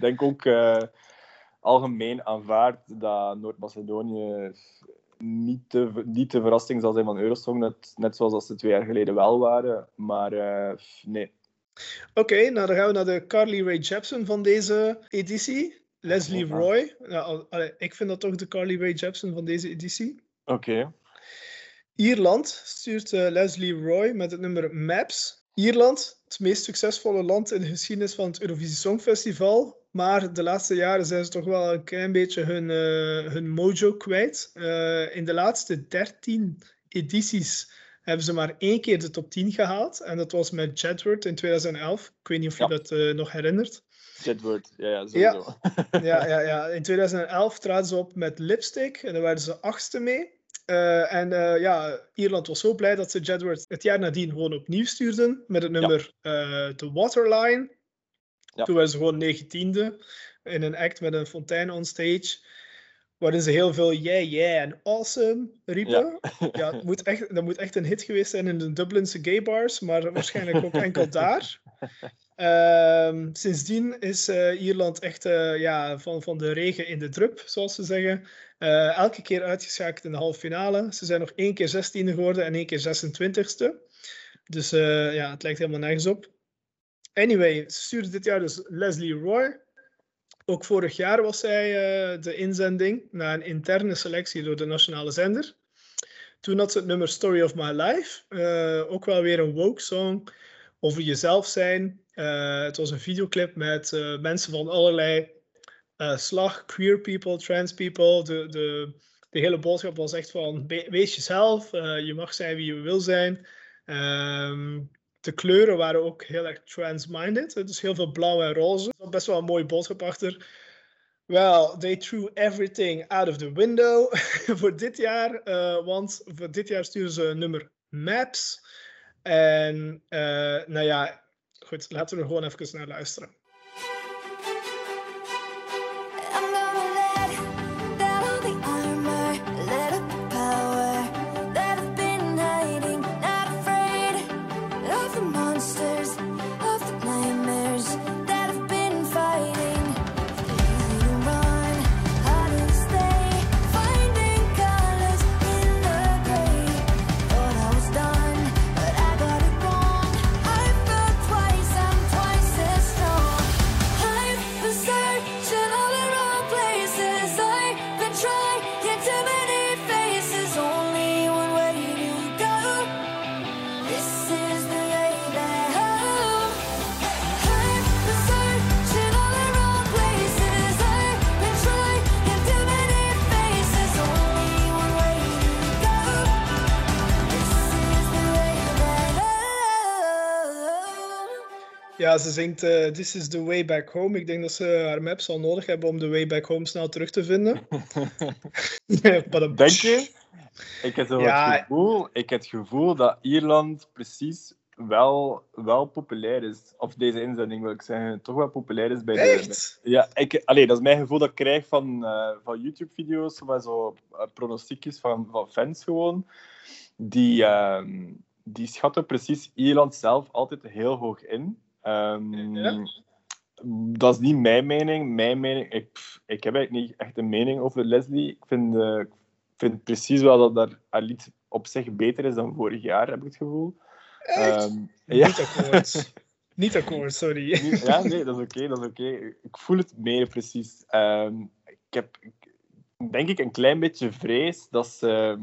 denk ook eh, algemeen aanvaard dat Noord-Macedonië niet de, niet de verrassing zal zijn van Eurosong, net, net zoals dat ze twee jaar geleden wel waren. Maar nee, Oké, nou dan gaan we naar de Carly Rae Jepsen van deze editie. Leslie. Roy. Nou, allee, ik vind dat toch de Carly Rae Jepsen van deze editie. oké. Ierland stuurt eh, Leslie Roy met het nummer Maps. Ierland, het meest succesvolle land in de geschiedenis van het Eurovisie Songfestival. Maar de laatste jaren zijn ze toch wel een klein beetje hun, eh, hun mojo kwijt. Eh, in de laatste 13 edities hebben ze maar één keer de top 10 gehaald. En dat was met Jedward in 2011. Ik weet niet of je Ja. dat eh, nog herinnert. Jedward, ja, ja, sowieso. Ja, ja, ja. In 2011 traden ze op met Lipstick en daar werden ze achtste mee. Eh, en eh, ja, Ierland was zo blij dat ze Jedward het jaar nadien gewoon opnieuw stuurden met het nummer The Waterline. Ja. Toen werden ze gewoon negentiende in een act met een fontein on stage. Waarin ze heel veel yeah, yeah en awesome riepen. Ja, het moet echt, dat moet echt een hit geweest zijn in de Dublinse gay bars, maar waarschijnlijk ook enkel daar. Ehm, sindsdien is eh, Ierland echt eh, ja, van, van de regen in de drup, zoals ze zeggen. Eh, elke keer uitgeschakeld in de halve finale. Ze zijn nog één keer 16e geworden en één keer 26e. Dus ja, het lijkt helemaal nergens op. Anyway, ze stuurde dit jaar dus Leslie Roy. Ook vorig jaar was zij eh, de inzending na een interne selectie door de nationale zender. Toen had ze het nummer Story of My Life. eh, ook wel weer een woke song over jezelf zijn. Eh, het was een videoclip met mensen van allerlei slag, queer people, trans people. De, de, de hele boodschap was echt van "We- wees jezelf, je mag zijn wie je wil zijn. Ehm, de kleuren waren ook heel erg trans-minded, dus heel veel blauw en roze. Best wel een mooie boodschap achter. Well, they threw everything out of the window voor dit jaar, eh, want voor dit jaar sturen ze nummer Maps. En eh, nou ja, goed, laten we er gewoon even naar luisteren. Ja, ze zingt eh, This is the way back home. Ik denk dat ze haar maps al nodig hebben om de way back home snel terug te vinden. Denk je? Ik heb zo Ja. het gevoel, ik heb het gevoel dat Ierland precies wel, wel populair is. Of deze inzending wil ik zeggen, toch wel populair is bij de... Echt? Ja, ik, allee, dat is mijn gevoel dat ik krijg van, eh, van YouTube-video's, met zo uh, pronostiekjes van, van fans gewoon. Die, ehm, die schatten precies Ierland zelf altijd heel hoog in. Ehm, Ja. Dat is niet mijn mening. Mijn mening ik, ik heb eigenlijk niet echt een mening over Leslie. Ik vind, eh, ik vind precies wel dat haar lied op zich beter is dan vorig jaar, heb ik het gevoel. Ehm, ja. Niet akkoord. Niet akkoord, sorry. Ja, nee, dat is oké, dat is oké. Ik voel het meer precies. Ehm, ik heb, denk ik, een klein beetje vrees dat ze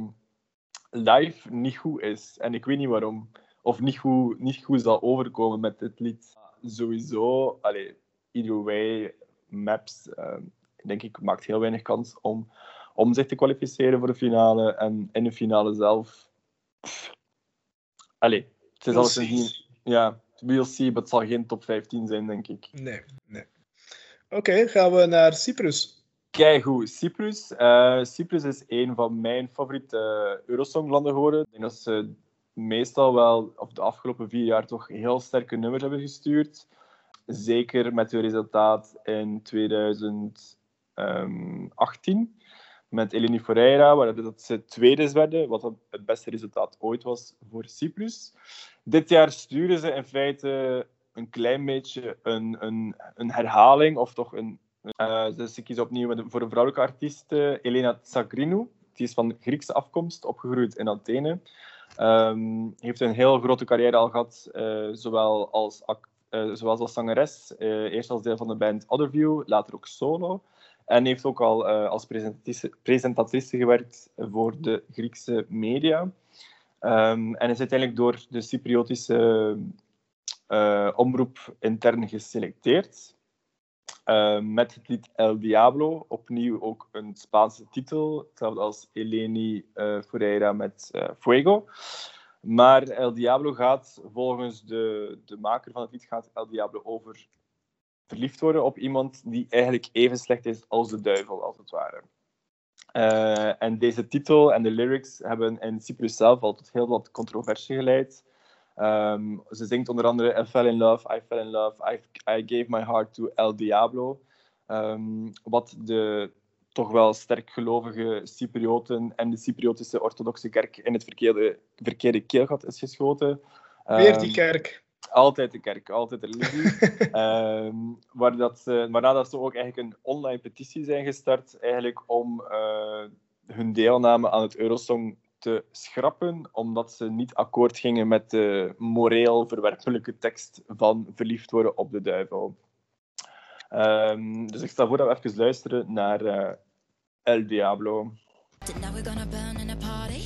live niet goed is. En ik weet niet waarom. Of niet goed, niet goed zal overkomen met dit lied. Sowieso, allee, either way, Maps, ehm, denk ik, maakt heel weinig kans om, om zich te kwalificeren voor de finale. En in de finale zelf... pff, allee, het is alles niet... Ja, we'll see, maar het zal geen top 15 zijn, denk ik. Nee, nee. Oké, gaan we naar Cyprus. Keigoed. Cyprus. Eh, Cyprus is een van mijn favoriete eh, Eurosonglanden geworden. Ik denk dat ze meestal wel, of de afgelopen vier jaar, toch heel sterke nummers hebben gestuurd. Zeker met hun resultaat in 2018 met Eleni Ferreira, waar dat ze tweede werden, wat het beste resultaat ooit was voor Cyprus. Dit jaar sturen ze in feite een klein beetje een, een, een herhaling, of toch een... eh, ze kiezen opnieuw voor een vrouwelijke artiest, eh, Elena Tsagrinou. Die is van Griekse afkomst, opgegroeid in Athene. Ehm, heeft een heel grote carrière al gehad, eh, zowel als, eh, als zangeres. eh, eerst als deel van de band Otherview, later ook solo. En heeft ook al als presentatrice, gewerkt voor de Griekse media. Ehm, en is uiteindelijk door de Cypriotische omroep intern geselecteerd. Eh, met het lied El Diablo, opnieuw ook een Spaanse titel, hetzelfde als Eleni eh Ferreira met eh, Fuego. Maar El Diablo gaat, volgens de, de maker van het lied, gaat El Diablo over verliefd worden op iemand die eigenlijk even slecht is als de duivel, als het ware. En deze titel en de lyrics hebben in Cyprus zelf al tot heel wat controversie geleid. Ehm, ze zingt onder andere I fell in love, I fell in love, I, I gave my heart to El Diablo. Ehm, wat de toch wel sterk gelovige Cyprioten en de Cypriotische orthodoxe kerk in het verkeerde, verkeerde keelgat is geschoten. Weer die Ehm, kerk. altijd de kerk, altijd de religie. Ehm, waar dat ze, waarna dat ze ook eigenlijk een online petitie zijn gestart, eigenlijk om eh, hun deelname aan het Eurosong te schrappen, omdat ze niet akkoord gingen met de moreel verwerpelijke tekst van verliefd worden op de duivel. Ehm, dus ik stel voor dat we even luisteren naar eh, El Diablo. Now we're gonna burn in a party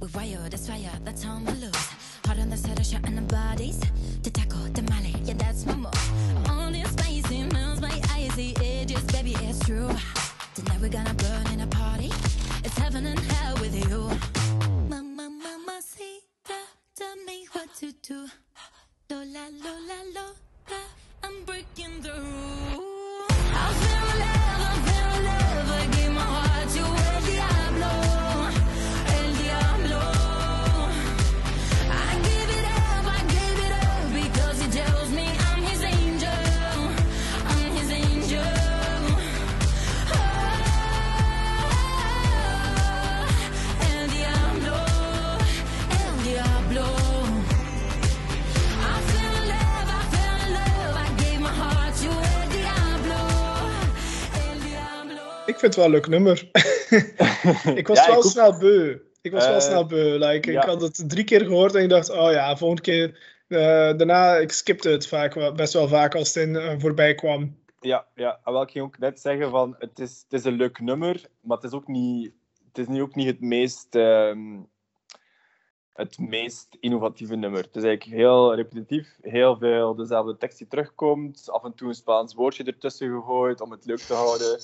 with wire, that's that's how we lose. Hard on the set of shot in the bodies to tackle the molly, yeah, that's my move. All this spicy melts my icy edges, baby, it's true. Tonight we're gonna burn in a party. It's heaven and hell with you. Mama, mama, tell me what to do. Lola, Lola, Lola, I'm breaking the rules. Vind het wel een leuk nummer. ik was Ja, wel ik snel beu. Ik was wel Eh, snel beu. Like, ja. Ik had het drie keer gehoord en ik dacht, oh ja, volgende keer. eh, daarna, ik skipte het vaak, best wel vaak als het in, eh, voorbij kwam. Ja, ja, en wel, ik ging ook net zeggen van het is, het is een leuk nummer, maar het is ook niet het, is niet, ook niet het, meest, ehm, het meest innovatieve nummer. Het is eigenlijk heel repetitief, heel veel dezelfde tekst die terugkomt, af en toe een Spaans woordje ertussen gegooid om het leuk te houden.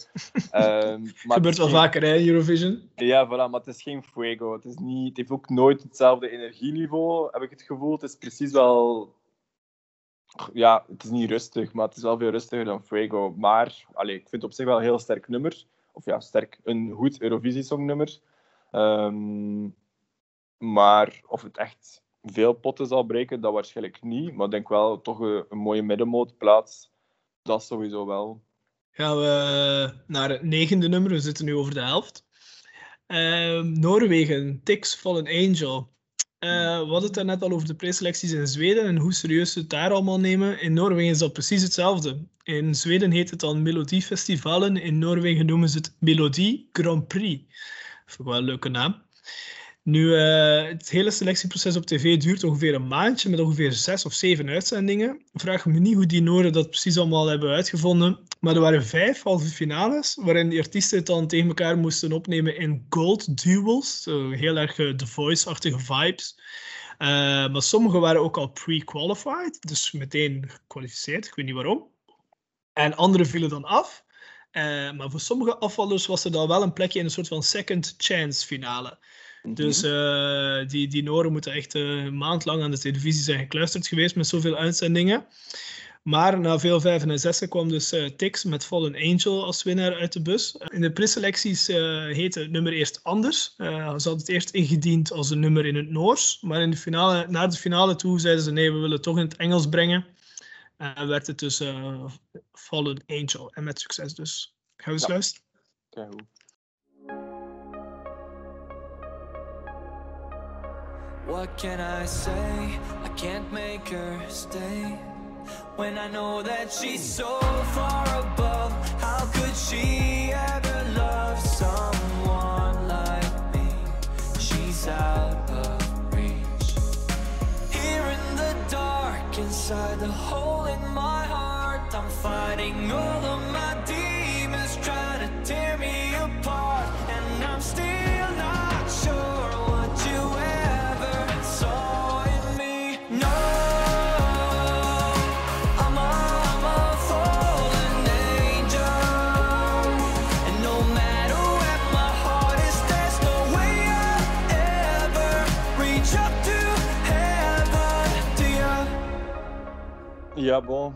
Ehm, maar het Gebeurt wel geen- vaker, hè, Eurovision. Ja, voilà, maar het is geen fuego. Het, is niet, het heeft ook nooit hetzelfde energieniveau, heb ik het gevoel. Het is precies wel... Ja, het is niet rustig, maar het is wel veel rustiger dan fuego. Maar allee, ik vind het op zich wel een heel sterk nummer. Of ja, sterk, een goed Eurovisie-songnummer. Ehm, maar of het echt veel potten zal breken, dat waarschijnlijk niet. Maar ik denk wel toch een, mooie middenmoot plaats. Dat sowieso wel. Gaan we naar het negende nummer. We zitten nu over de helft. Ehm, Noorwegen, Tix Fallen Angel. Eh, we hadden het daarnet al over de preselecties in Zweden en hoe serieus ze het daar allemaal nemen. In Noorwegen is dat precies hetzelfde. In Zweden heet het dan Melodiefestivalen. In Noorwegen noemen ze het Melodie Grand Prix. Vind wel een leuke naam. Nu, eh, het hele selectieproces op tv duurt ongeveer een maandje met ongeveer zes of zeven uitzendingen. Vraag me niet hoe die Noren dat precies allemaal hebben uitgevonden. Maar er waren vijf halve finales, waarin de artiesten het dan tegen elkaar moesten opnemen in gold duels. Heel erg eh, The Voice-achtige vibes. Eh, maar sommige waren ook al pre-qualified, dus meteen gekwalificeerd. Ik weet niet waarom. En andere vielen dan af. Maar voor sommige afvallers was er dan wel een plekje in een soort van second chance finale. Dus eh, die, die Noren moeten echt eh, maand lang aan de televisie zijn gekluisterd geweest met zoveel uitzendingen. Maar na veel vijven en zessen kwam dus eh, Tix met Fallen Angel als winnaar uit de bus. In de preselecties heette het nummer eerst anders. Ze hadden het eerst ingediend als een nummer in het Noors. Maar in de finale, naar de finale toe zeiden ze nee, we willen het toch in het Engels brengen. En werd het dus Fallen Angel. En met succes dus. Gaan we eens Ja. luisteren? What can I say? I can't make her stay. When I know that she's so far above, how could she ever love someone like me? She's out of reach. Here in the dark, inside the hole in my heart, I'm fighting all of my demons, Ja, bon.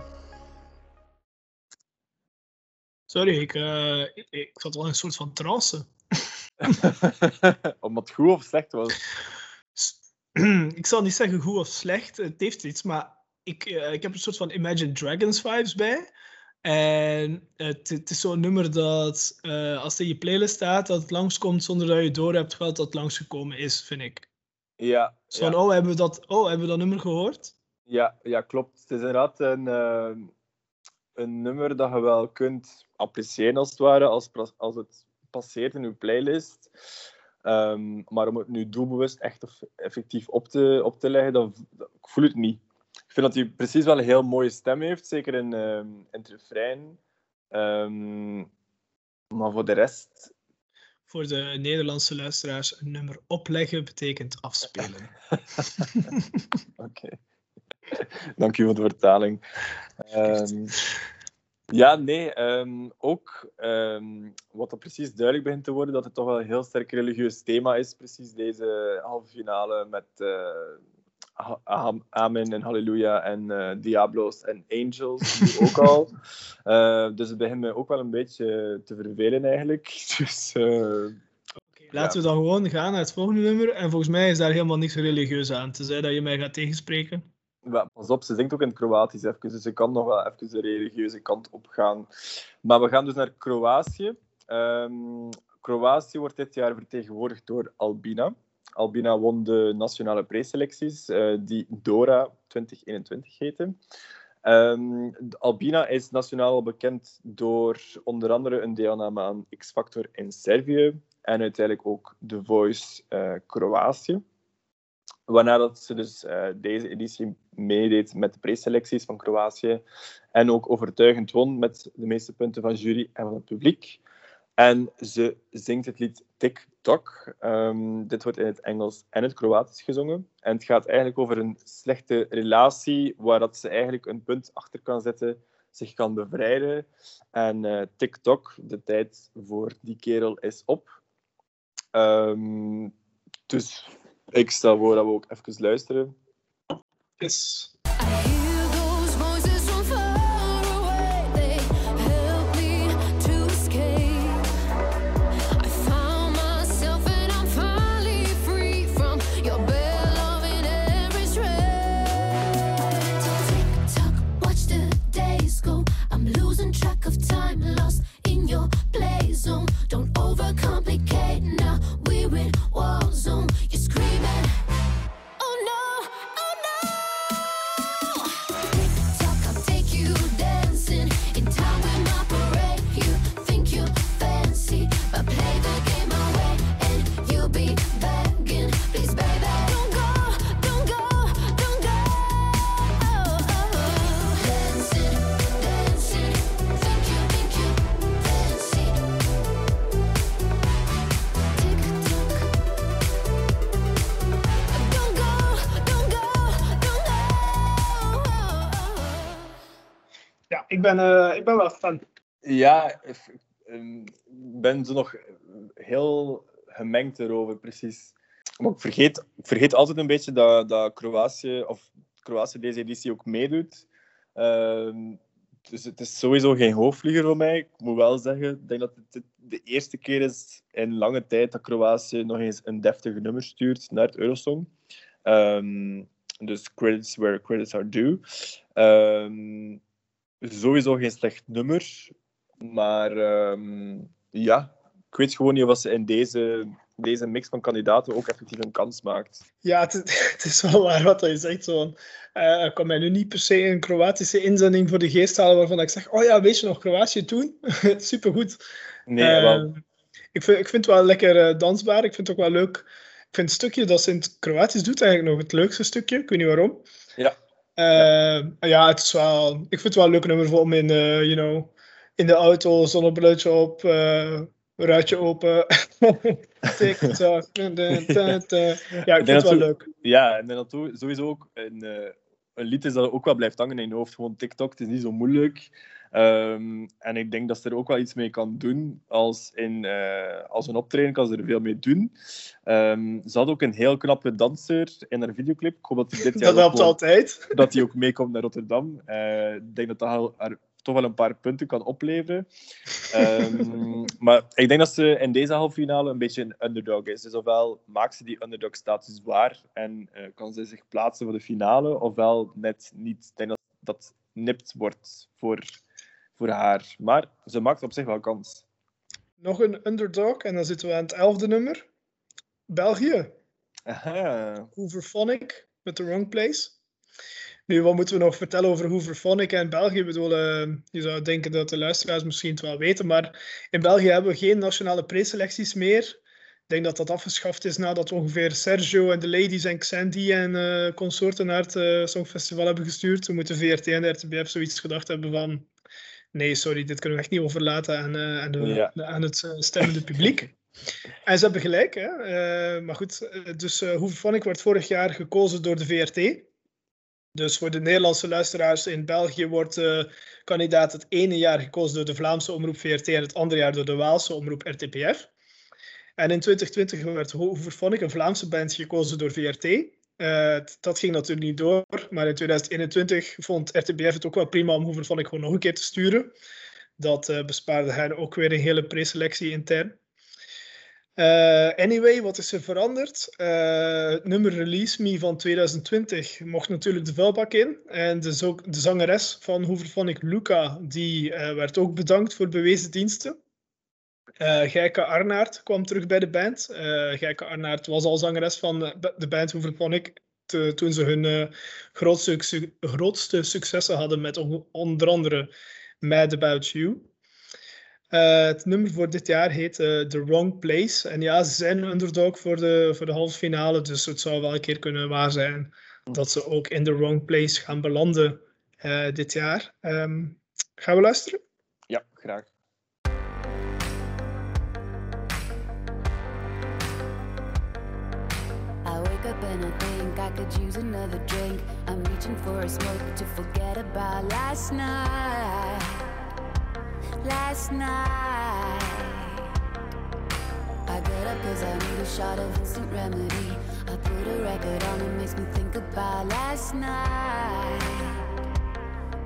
Sorry, ik, eh, ik, ik zat wel in een soort van trance. Omdat het goed of slecht was. ik zal niet zeggen goed of slecht, het heeft iets, maar ik, eh, ik heb een soort van Imagine Dragons vibes bij. En het, het is zo'n nummer dat eh, als het in je playlist staat, dat het langskomt zonder dat je door hebt gehad dat het langsgekomen is, vind ik. Ja, Zo van, ja, oh, hebben we dat, oh, hebben we dat nummer gehoord? Ja, ja, klopt. Het is inderdaad een, eh, een nummer dat je wel kunt appreciëren, als het ware, als, als het passeert in je playlist. Ehm, maar om het nu doelbewust echt of effectief op te, op te leggen, dan ik voel het niet. Ik vind dat hij precies wel een heel mooie stem heeft, zeker in, ehm, in het refrein. Maar voor de rest Voor de Nederlandse luisteraars, een nummer opleggen betekent afspelen. Oké. Dank u voor de vertaling. Ehm, ja, nee, ehm, ook ehm, wat er precies duidelijk begint te worden, dat het toch wel een heel sterk religieus thema is, precies deze halve finale met eh, Amen en Halleluja en eh, Diablos en Angels, ook al. Eh, dus het begint me ook wel een beetje te vervelen eigenlijk. Dus eh, laten we dan gewoon gaan naar het volgende nummer. En volgens mij is daar helemaal niks religieus aan, tenzij dat je mij gaat tegenspreken. Maar pas op, ze zingt ook in het Kroatisch even, dus ze kan nog wel even de religieuze kant op gaan. Maar we gaan dus naar Kroatië. Ehm, Kroatië wordt dit jaar vertegenwoordigd door Albina. Albina won de nationale preselecties, eh, die Dora 2021 heten. Ehm, Albina is nationaal bekend door onder andere een deelname aan X-Factor in Servië en uiteindelijk ook The Voice eh, Kroatië. Waarna dat ze dus eh, deze editie meedeed met de preselecties van Kroatië en ook overtuigend won met de meeste punten van jury en van het publiek. En ze zingt het lied TikTok. Ehm dit wordt in het Engels en het Kroatisch gezongen. En het gaat eigenlijk over een slechte relatie waar dat ze eigenlijk een punt achter kan zetten, zich kan bevrijden. En eh, TikTok, de tijd voor die kerel is op. Ehm, dus ik stel voor dat we ook even luisteren. Yes. Ik ben wel. Ja, ik ehm, ben zo nog heel gemengd erover, precies. Maar ik vergeet, vergeet altijd een beetje dat, dat Kroatië, of Kroatië deze editie ook meedoet. Ehm, dus het is sowieso geen hoofdvlieger voor mij. Ik moet wel zeggen, ik denk dat het de eerste keer is in lange tijd dat Kroatië nog eens een deftige nummer stuurt naar het Eurosong. Ehm, dus credits where credits are due. Sowieso geen slecht nummer. Maar ehm, ja, ik weet gewoon niet of ze in deze, deze mix van kandidaten ook effectief een kans maakt. Ja, het, het is wel waar wat je zegt. Zo. eh, ik kan mij nu niet per se een Kroatische inzending voor de geest halen waarvan ik zeg, oh ja, weet je nog, Kroatië toen? Supergoed. Nee, Eh, wel. ik, vind, ik vind het wel lekker eh, dansbaar. Ik vind het ook wel leuk. Ik vind het stukje dat ze in het Kroatisch doet eigenlijk nog het leukste stukje. Ik weet niet waarom. Ja. Eh, ja, het is wel, ik vind het wel een leuk nummer voor om in, eh, you know, in de auto, zonnebrilletje op, eh ruitje open. TikTok. Ja, ik vind het wel zo- leuk. Ja, en dat sowieso ook een, eh, een lied is dat ook wel blijft hangen in je hoofd. Gewoon TikTok, het is niet zo moeilijk. Ehm, en ik denk dat ze er ook wel iets mee kan doen. Als, in, eh, als een optreden kan ze er veel mee doen. Ehm, ze had ook een heel knappe danser in haar videoclip. Ik hoop dat hij dit jaar Dat helpt altijd. dat hij ook meekomt naar Rotterdam. Eh, ik denk dat dat haar, haar toch wel een paar punten kan opleveren. Ehm, maar ik denk dat ze in deze halve finale een beetje een underdog is. Dus ofwel maakt ze die underdog-status waar en eh, kan ze zich plaatsen voor de finale, ofwel net niet. Ik denk dat dat nipt wordt voor, voor haar. Maar ze maakt op zich wel kans. Nog een underdog en dan zitten we aan het elfde nummer. België. Aha. Hooverphonic met The Wrong Place. Nu, wat moeten we nog vertellen over Hooverphonic en België? Ik bedoel, eh, je zou denken dat de luisteraars misschien het wel weten, maar in België hebben we geen nationale preselecties meer. Ik denk dat dat afgeschaft is nadat ongeveer Sergio en de Ladies en Xandy en eh, consorten naar het eh, Songfestival hebben gestuurd. Toen moeten VRT en de RTBF zoiets gedacht hebben van... Nee, sorry, dit kunnen we echt niet overlaten aan, eh, aan, de, Ja. aan het eh, stemmende publiek. En ze hebben gelijk, hè. Eh, maar goed, dus uh, Hooverphonic werd vorig jaar gekozen door de VRT. Dus voor de Nederlandse luisteraars in België wordt de kandidaat het ene jaar gekozen door de Vlaamse omroep VRT en het andere jaar door de Waalse omroep RTPF. En in 2020 werd Hooverphonic, een Vlaamse band, gekozen door VRT. Eh, dat ging natuurlijk niet door, maar in 2021 vond RTBF het ook wel prima om Hooverphonic gewoon nog een keer te sturen. Dat eh, bespaarde hen ook weer een hele preselectie intern. Eh, anyway, wat is er veranderd? Nummer Release Me van 2020 mocht natuurlijk de vuilbak in. En de, zo- de zangeres van Hooverphonic, Luca, die werd ook bedankt voor bewezen diensten. Eh Gijke Arnaert kwam terug bij de band. Eh Gijke Arnaert was al zangeres van de band Hooverphonic te- toen ze hun eh, grootste, grootste successen hadden met on- onder andere Mad About You. Het nummer voor dit jaar heet The Wrong Place. En ja, ze zijn underdog voor de, voor de halve finale, dus het zou wel een keer kunnen waar zijn dat ze ook in The Wrong Place gaan belanden dit jaar. Ehm, gaan we luisteren? Ja, graag. Think I could use another drink. I'm reaching for a smoke to forget about last night. Last night. I get up cause I need a shot of instant remedy. I put a record on, it makes me think about last night.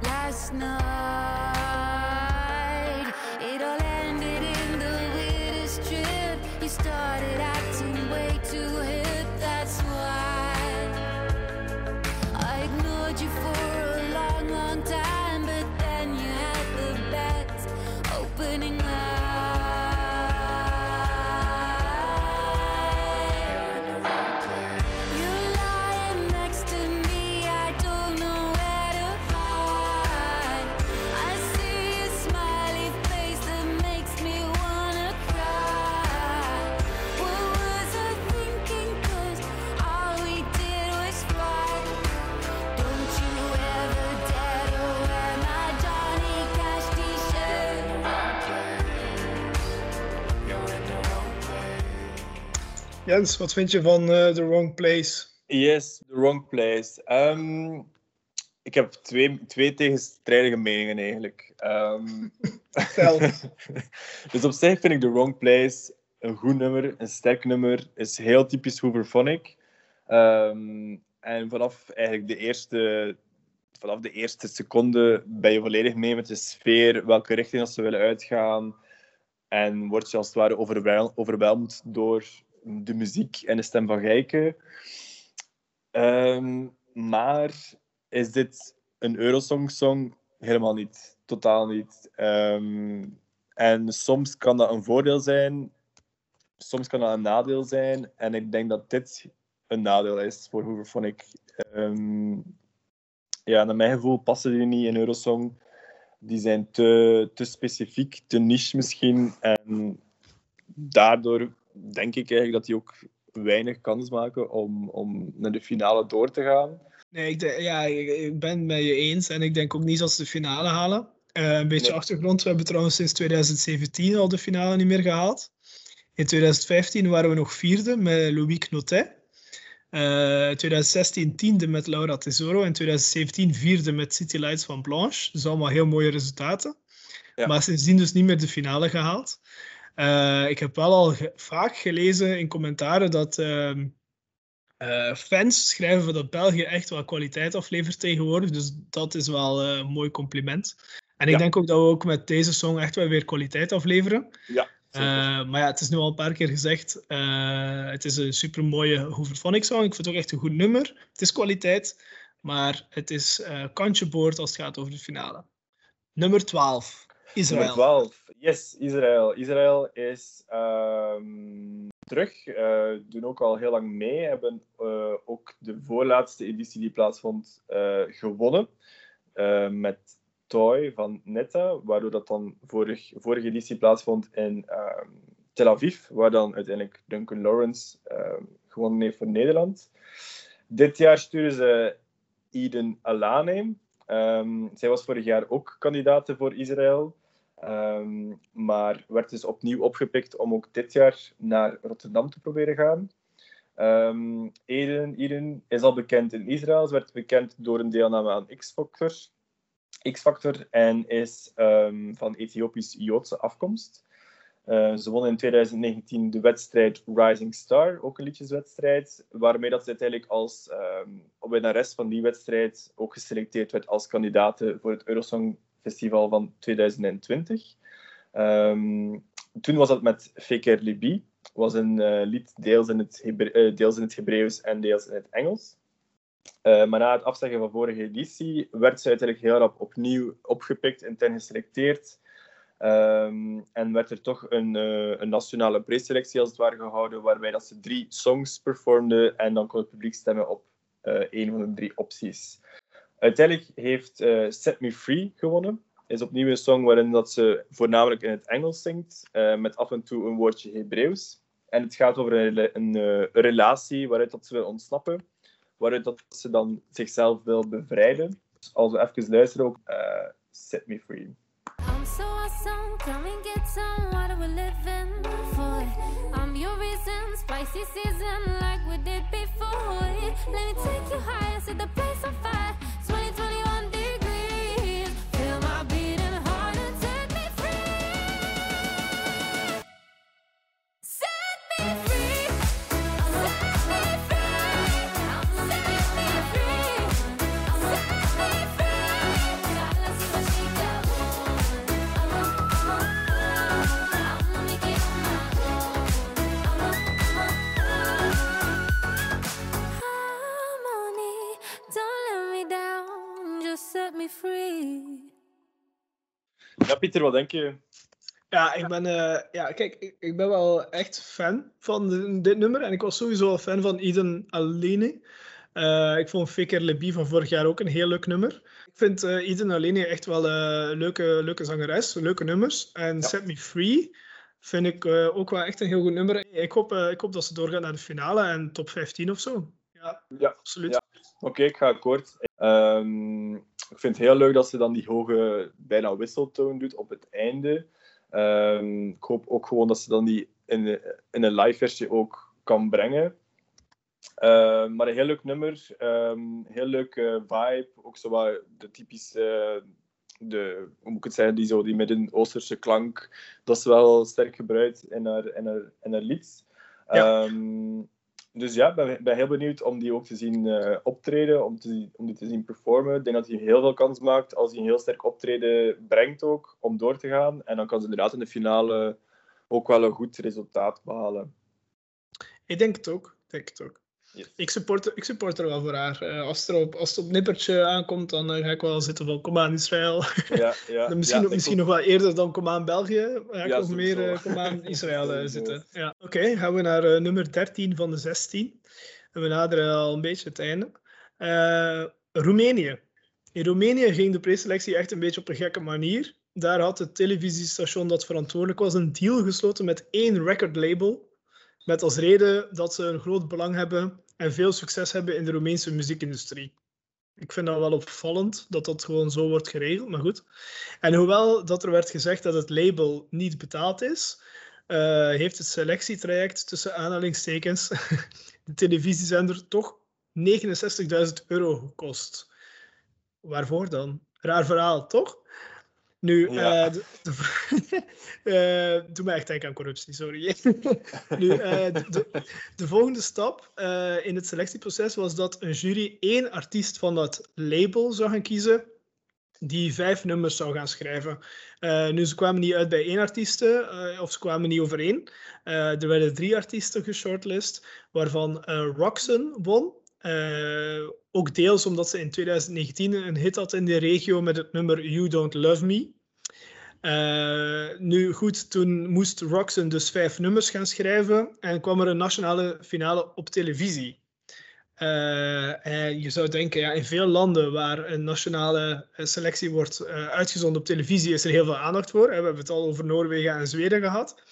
Last night. It all ended in the weirdest trip. You started Jens, wat vind je van eh, The Wrong Place? Yes, the wrong place. Ehm, ik heb twee, twee tegenstrijdige meningen eigenlijk. Vertel. dus op zich vind ik The Wrong Place een goed nummer, een sterk nummer. is heel typisch Hooverphonic. Ehm en vanaf eigenlijk de eerste vanaf de eerste seconde ben je volledig mee met de sfeer, welke richting dat ze willen uitgaan. En word je als het ware overwel- overweldigd door de muziek en de stem van Gijke. Ehm, maar is dit een Eurosong-song? Helemaal niet. Totaal niet. Ehm, en soms kan dat een voordeel zijn, soms kan dat een nadeel zijn. En ik denk dat dit een nadeel is voor Hooverphonic. Ehm ja, naar mijn gevoel passen die niet in Eurosong. Die zijn te, te specifiek, te niche misschien. En daardoor denk ik eigenlijk dat die ook weinig kans maken om, om naar de finale door te gaan. Nee, ik, ja, ik, ben het met je eens. En ik denk ook niet dat ze de finale halen. Eh, een beetje Nee. achtergrond. We hebben trouwens sinds 2017 al de finale niet meer gehaald. In 2015 waren we nog vierde met Louis Knotet. Eh 2016 tiende met Laura Tesoro. En 2017 vierde met City Lights van Blanche. Dus allemaal heel mooie resultaten. Ja. Maar sindsdien dus niet meer de finale gehaald. Eh, ik heb wel al ge- vaak gelezen in commentaren dat ehm, eh, fans schrijven dat België echt wel kwaliteit aflevert tegenwoordig. Dus dat is wel eh, een mooi compliment. En ik Ja. denk ook dat we ook met deze song echt wel weer kwaliteit afleveren. Ja, maar ja, het is nu al een paar keer gezegd. het is een super mooie Hooverphonic song. Ik vind het ook echt een goed nummer. Het is kwaliteit, maar het is kantje boord als het gaat over de finale. Nummer 12. Israël. Nummer 12. Yes, Israël. Israël is ehm, terug. eh doen ook al heel lang mee. Hebben eh, ook de voorlaatste editie die plaatsvond eh, gewonnen. Met Toy van Netta. Waardoor dat dan vorig, vorige editie plaatsvond in ehm, Tel Aviv. Waar dan uiteindelijk Duncan Lawrence ehm, gewonnen heeft voor Nederland. Dit jaar sturen ze Eden Alane. Zij was vorig jaar ook kandidaat voor Israël. Ehm, maar werd dus opnieuw opgepikt om ook dit jaar naar Rotterdam te proberen gaan. Ehm Eden, Eden is al bekend in Israël. Ze werd bekend door een deelname aan X-Factor. X-Factor en is ehm, van Ethiopisch-Joodse afkomst. Eh, ze won in 2019 de wedstrijd Rising Star, ook een liedjeswedstrijd, waarmee dat ze uiteindelijk als ehm winnares van die wedstrijd ook geselecteerd werd als kandidaat voor het Eurosong Festival van 2020. Ehm, toen was dat met Feker Libi, was een eh, lied deels in, het Hebre- eh, deels in het Hebreeuws en deels in het Engels. Eh, maar na het afzeggen van vorige editie werd ze uiteindelijk heel rap opnieuw opgepikt, intern geselecteerd. Ehm, en werd er toch een, een nationale preselectie als het ware gehouden, waarbij dat ze drie songs performden en dan kon het publiek stemmen op eh een van de drie opties. Uiteindelijk heeft eh, Set Me Free gewonnen. Is opnieuw een song waarin dat ze voornamelijk in het Engels zingt, eh, met af en toe een woordje Hebreeuws. En het gaat over een, een, eh, een relatie waaruit dat ze wil ontsnappen, waaruit dat ze dan zichzelf wil bevrijden. Dus als we even luisteren ook, eh, Set Me Free. I'm so awesome, come and get some. What are we living for? I'm your reason, spicy season like we did before. Let me take you higher, set the place on fire. Me free. Ja, Pieter, wat denk je? Ja, ik ben, eh, ja, kijk, ik, ik ben wel echt fan van de- dit nummer. En ik was sowieso al fan van Eden Alene. Eh, ik vond Fikir Lebi van vorig jaar ook een heel leuk nummer. Ik vind eh Eden Alene echt wel een leuke, leuke zangeres, leuke nummers. En Set Me Free vind ik eh, ook wel echt een heel goed nummer. Ik hoop, eh, ik hoop dat ze doorgaan naar de finale en top 15 of zo. Ja, Ja, absoluut. ja. Oké, ik ga akkoord. Ehm, ik vind het heel leuk dat ze dan die hoge, bijna wisseltoon doet op het einde. Ehm, ik hoop ook gewoon dat ze dan die in, in een live versie ook kan brengen. Ehm, maar een heel leuk nummer, heel leuke vibe. Ook zo wat de typische, de, hoe moet ik het zeggen, die, zo, die Midden-Oosterse klank. Dat is wel sterk gebruikt in haar, in haar, in haar lied. Ja. Dus ja, ben, ben heel benieuwd om die ook te zien eh, optreden, om, te, om die te zien performen. Ik denk dat hij heel veel kans maakt als hij een heel sterk optreden brengt ook, om door te gaan. En dan kan ze inderdaad in de finale ook wel een goed resultaat behalen. Ik denk het ook. Ik denk het ook. Yes. Ik support, ik support er wel voor haar. Eh, als, er op, als het op nippertje aankomt, dan eh, ga ik wel zitten van kom aan Israël. Ja, ja, misschien ja, misschien nog wel eerder dan kom aan België. Ga ik nog meer eh, kom aan Israël eh, zitten. Ja. Oké, gaan we naar nummer 13 van de 16. En we naderen al een beetje het einde. Roemenië. In Roemenië ging de preselectie echt een beetje op een gekke manier. Daar had het televisiestation dat verantwoordelijk was een deal gesloten met één recordlabel. Met als reden dat ze een groot belang hebben en veel succes hebben in de Roemeense muziekindustrie. Ik vind dat wel opvallend dat dat gewoon zo wordt geregeld, maar goed. En hoewel dat er werd gezegd dat het label niet betaald is, eh, heeft het selectietraject tussen aanhalingstekens de televisiezender toch 69.000 euro gekost. Waarvoor dan? Raar verhaal, toch? Nu, Ja. de- eh, doe me echt denken aan corruptie, sorry. nu, eh, de, de- de volgende stap in het selectieproces was dat een jury één artiest van dat label zou gaan kiezen die vijf nummers zou gaan schrijven. Nu, ze kwamen niet uit bij één artiest, of ze kwamen niet overeen. Er werden drie artiesten geshortlist, waarvan Roxanne won. Eh, ook deels omdat ze in 2019 een hit had in de regio met het nummer You Don't Love Me. Eh, nu goed, toen moest Roxanne dus vijf nummers gaan schrijven en kwam er een nationale finale op televisie. Eh, en je zou denken, ja, in veel landen waar een nationale selectie wordt uitgezonden op televisie, is er heel veel aandacht voor. We hebben het al over Noorwegen en Zweden gehad.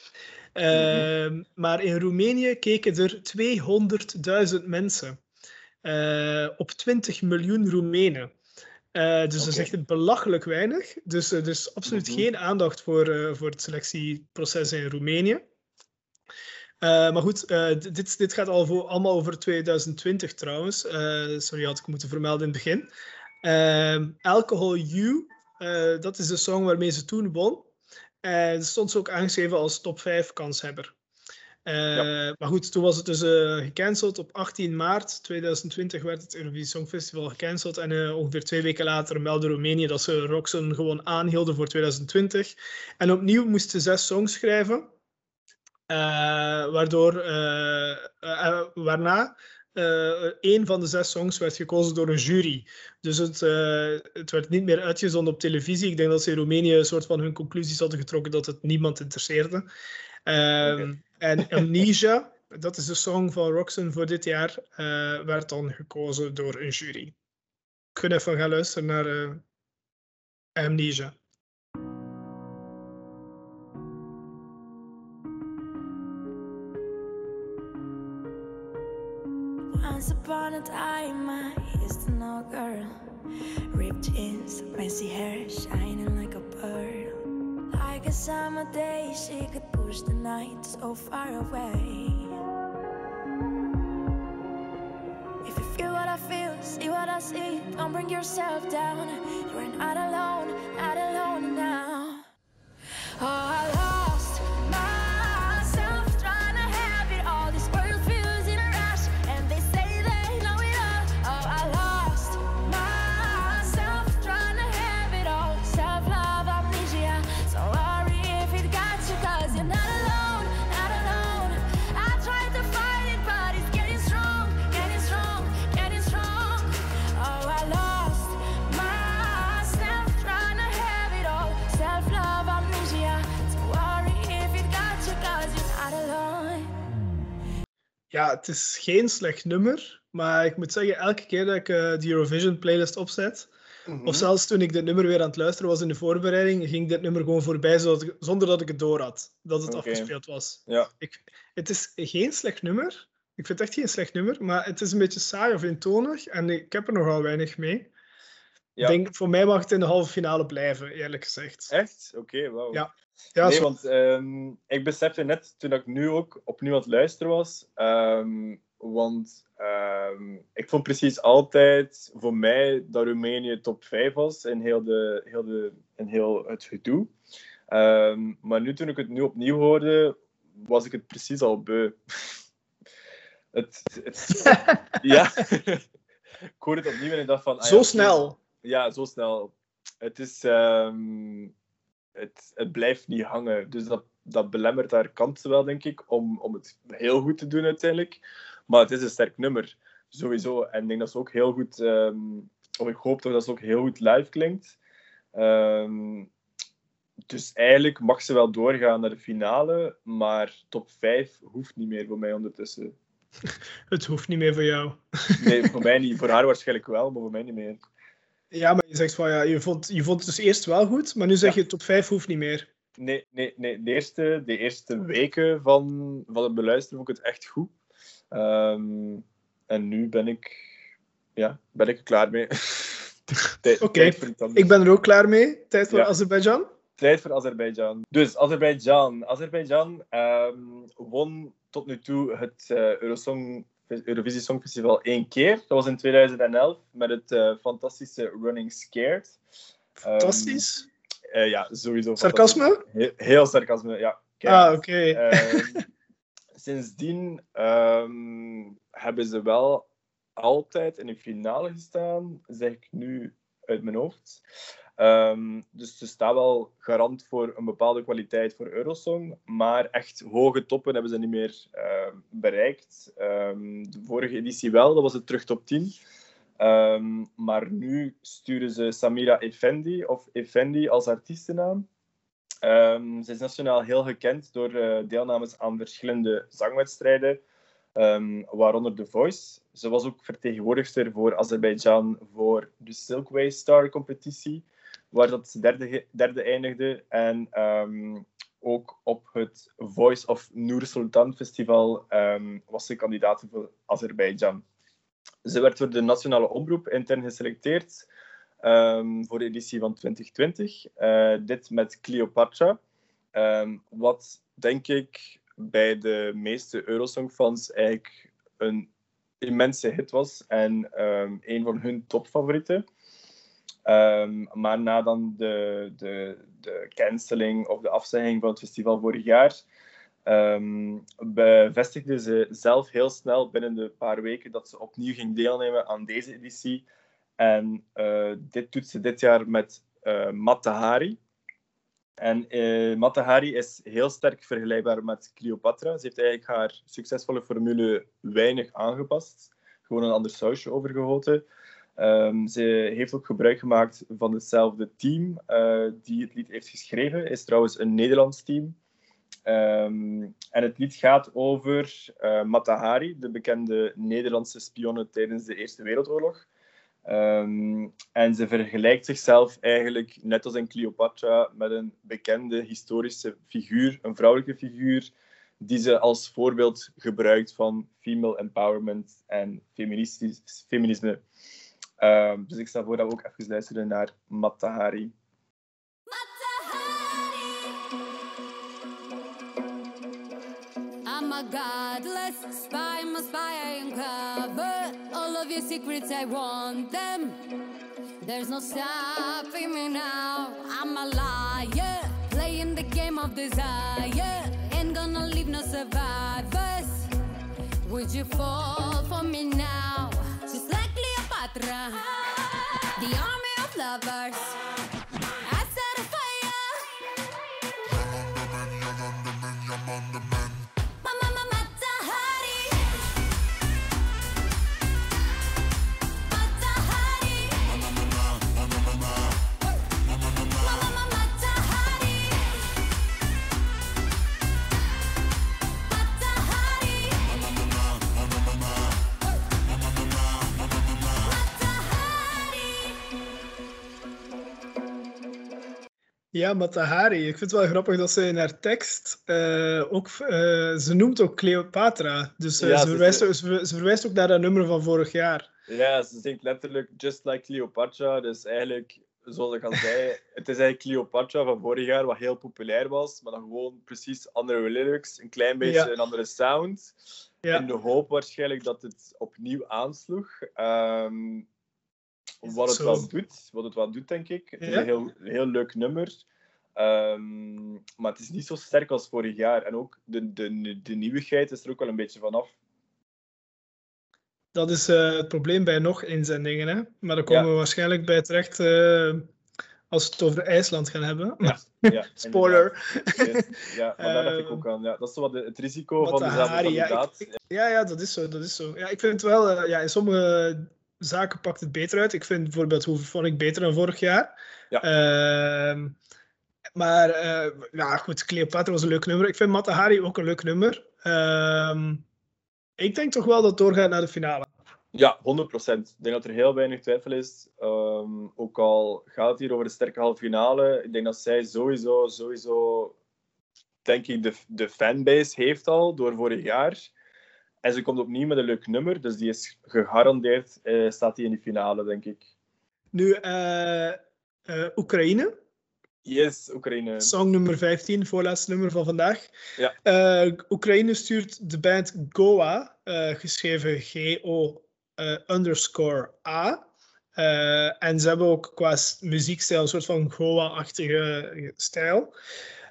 Eh, Maar in Roemenië keken er 200.000 mensen op 20 miljoen Roemenen. Eh, dus dat is echt belachelijk weinig. Dus eh, er is absoluut Mhm. geen aandacht voor, eh, voor het selectieproces in Roemenië. Eh, maar goed, eh, dit, dit gaat al voor, allemaal over 2020 trouwens. Eh, sorry, had ik moeten vermelden in het begin. Ehm, Alcohol You, eh, dat is de song waarmee ze toen won. En stond ze ook aangeschreven als top 5 kanshebber. Eh, Maar goed, toen was het dus eh, gecanceld. Op 18 maart 2020 werd het Eurovisie Songfestival gecanceld. En eh, ongeveer twee weken later meldde Roemenië dat ze Roxanne gewoon aanhielden voor 2020. En opnieuw moest ze zes songs schrijven. Waardoor, waarna één van de zes songs werd gekozen door een jury. Dus het, het werd niet meer uitgezonden op televisie. Ik denk dat ze in Roemenië een soort van hun conclusies hadden getrokken dat het niemand interesseerde. Ehm, En Amnesia, dat is de song van Roxanne voor dit jaar, eh, werd dan gekozen door een jury. Ik ga even gaan luisteren naar eh, Amnesia. Once upon a time, I used to know a girl. Ripped jeans, messy hair, shining like a pearl. Like a summer day, she could push the night so far away. If you feel what I feel, see what I see, don't bring yourself down. You're not alone, not alone now. Oh, Ja, het is geen slecht nummer, maar ik moet zeggen, elke keer dat ik eh, die Eurovision playlist opzet, Mhm. of zelfs toen ik dit nummer weer aan het luisteren was in de voorbereiding, ging dit nummer gewoon voorbij zodat ik- zonder dat ik het door had, dat het afgespeeld was. Ja, Ik, het is geen slecht nummer. Ik vind het echt geen slecht nummer, maar het is een beetje saai of eentonig en ik heb er nogal weinig mee. ja. Ik denk, voor mij mag het in de halve finale blijven, eerlijk gezegd. echt? Oké, wauw. Ja. Ja, nee, want ehm, ik besefte net toen ik nu ook opnieuw aan het luisteren was. ehm, want ehm, ik vond precies altijd voor mij dat Roemenië top 5 was in heel, de, heel, de, in heel het gedoe. Maar nu toen ik het nu opnieuw hoorde, was ik het precies al beu. Het, het, ja. ik hoorde het opnieuw en ik dacht van... ah Zo snel. Ja, zo snel. Het is... het, het blijft niet hangen. Dus dat, dat belemmert haar kansen wel, denk ik, om, om het heel goed te doen uiteindelijk. Maar het is een sterk nummer, sowieso. En ik denk dat ze ook heel goed... ehm, of ik hoop toch dat ze ook heel goed live klinkt. Ehm, dus eigenlijk mag ze wel doorgaan naar de finale, maar top 5 hoeft niet meer voor mij ondertussen. Het hoeft niet meer voor jou. Nee, voor mij niet. Voor haar waarschijnlijk wel, maar voor mij niet meer. Ja, maar je zegt van ja, je vond, je vond het dus eerst wel goed, maar nu zeg je top 5 hoeft niet meer. Nee, nee, nee. De, eerste, de eerste weken van, van het beluisteren vond ik het echt goed. Ehm, en nu ben ik, ja, ben ik er klaar mee. Oké. Ik ben er ook klaar mee. Tijd voor Ja. Azerbeidzjan. Tijd voor Azerbeidzjan. Dus Azerbeidzjan. Azerbeidzjan ehm, won tot nu toe het eh, Eurosong, Eurovisie Songfestival één keer. Dat was in 2011 met het eh, fantastische Running Scared. Fantastisch. Eh, ja, sowieso. Sarcasme? Heel, heel sarcasme, ja. Kijk. Ah, oké. Ehm, sindsdien ehm, hebben ze wel altijd in de finale gestaan, zeg ik nu uit mijn hoofd. Ehm, dus ze staan wel garant voor een bepaalde kwaliteit voor Eurosong, maar echt hoge toppen hebben ze niet meer ehm, bereikt. Ehm, de vorige editie wel, dat was het terug top 10. Ehm, maar nu sturen ze Samira Effendi, of Effendi als artiestennaam. Ze is nationaal heel gekend door eh, deelnames aan verschillende zangwedstrijden, waaronder The Voice. Ze was ook vertegenwoordigster voor Azerbeidzjan voor de Silkway Star competitie, waar dat ze derde, derde eindigde. En ehm, ook op het Voice of Noor Sultan Festival ehm, was ze kandidaat voor Azerbeidzjan. Ze werd door de nationale omroep intern geselecteerd ehm, voor de editie van 2020. Eh, dit met Cleopatra. Wat denk ik bij de meeste Eurosong-fans eigenlijk een immense hit was en een van hun topfavorieten. Ehm, maar na dan de, de, de cancelling of de afzegging van het festival vorig jaar, ehm, bevestigde ze zelf heel snel binnen de paar weken dat ze opnieuw ging deelnemen aan deze editie. En eh, dit doet ze dit jaar met eh Mata Hari. En eh Mata Hari is heel sterk vergelijkbaar met Cleopatra. Ze heeft eigenlijk haar succesvolle formule weinig aangepast. Gewoon een ander sausje overgegoten. Ehm, ze heeft ook gebruik gemaakt van hetzelfde team eh, die het lied heeft geschreven. is trouwens een Nederlands team. Ehm, en het lied gaat over eh Mata Hari, de bekende Nederlandse spionne tijdens de Eerste Wereldoorlog. Ehm, en ze vergelijkt zichzelf eigenlijk, net als in Cleopatra, met een bekende historische figuur, een vrouwelijke figuur, die ze als voorbeeld gebruikt van female empowerment en feministisch, feminisme. Ehm, dus ik stel voor dat we ook even luisteren naar. I'm a godless spy, I'm a spy, I uncover all of your secrets, I want them. There's no stopping me now. I'm a liar, playing the game of desire. Ain't gonna leave no survivors. Would you fall for me now? Just like Cleopatra, the army of lovers. Ja, Matahari. Ik vind het wel grappig dat ze in haar tekst eh, ook... eh, ze noemt ook Cleopatra. Dus eh, Ja, ze, verwijst, ook- ze, ver- ze verwijst ook naar dat nummer van vorig jaar. Ja, ze zingt letterlijk Just Like Cleopatra. Dus eigenlijk, zoals ik al zei, het is eigenlijk Cleopatra van vorig jaar, wat heel populair was, maar dan gewoon precies andere lyrics, een klein beetje Ja. een andere sound. Ja. In de hoop waarschijnlijk dat het opnieuw aansloeg. Ehm, Is wat het wel doet, wat het wel doet, denk ik. Het is Ja? een heel, heel leuk nummer. Ehm, maar het is niet zo sterk als vorig jaar. En ook de, de, de nieuwigheid is er ook wel een beetje vanaf. Dat is eh, het probleem bij nog inzendingen. Hè? Maar daar komen Ja. we waarschijnlijk bij terecht eh, als we het over IJsland gaan hebben. Ja, ja, Spoiler. Ja, maar daar dacht ik Eh, ook aan. Ja, dat is wat de- het risico van dezelfde ja, kandidaat. ik- Ja, ja, dat is zo. Dat is zo. Ja, ik vind het wel, eh, ja, in sommige zaken pakt het beter uit. Ik vind bijvoorbeeld Hoeverphonic beter dan vorig jaar. Ja. Ehm, maar eh, ja, goed, Cleopatra was een leuk nummer. Ik vind Matahari ook een leuk nummer. Ehm, ik denk toch wel dat het doorgaat naar de finale. Ja, 100%. Ik denk dat er heel weinig twijfel is. Ehm, ook al gaat het hier over de sterke halve finale. Ik denk dat zij sowieso, sowieso denk ik, de, de fanbase heeft al door vorig jaar. En ze komt opnieuw met een leuk nummer. Dus die is gegarandeerd, eh, staat die in de finale, denk ik. Nu, eh, Oekraïne. Yes, Oekraïne. Song nummer 15, voorlaatste nummer van vandaag. Ja. Oekraïne stuurt de band Goa, geschreven G-O underscore A. En ze hebben ook qua muziekstijl een soort van Goa-achtige stijl.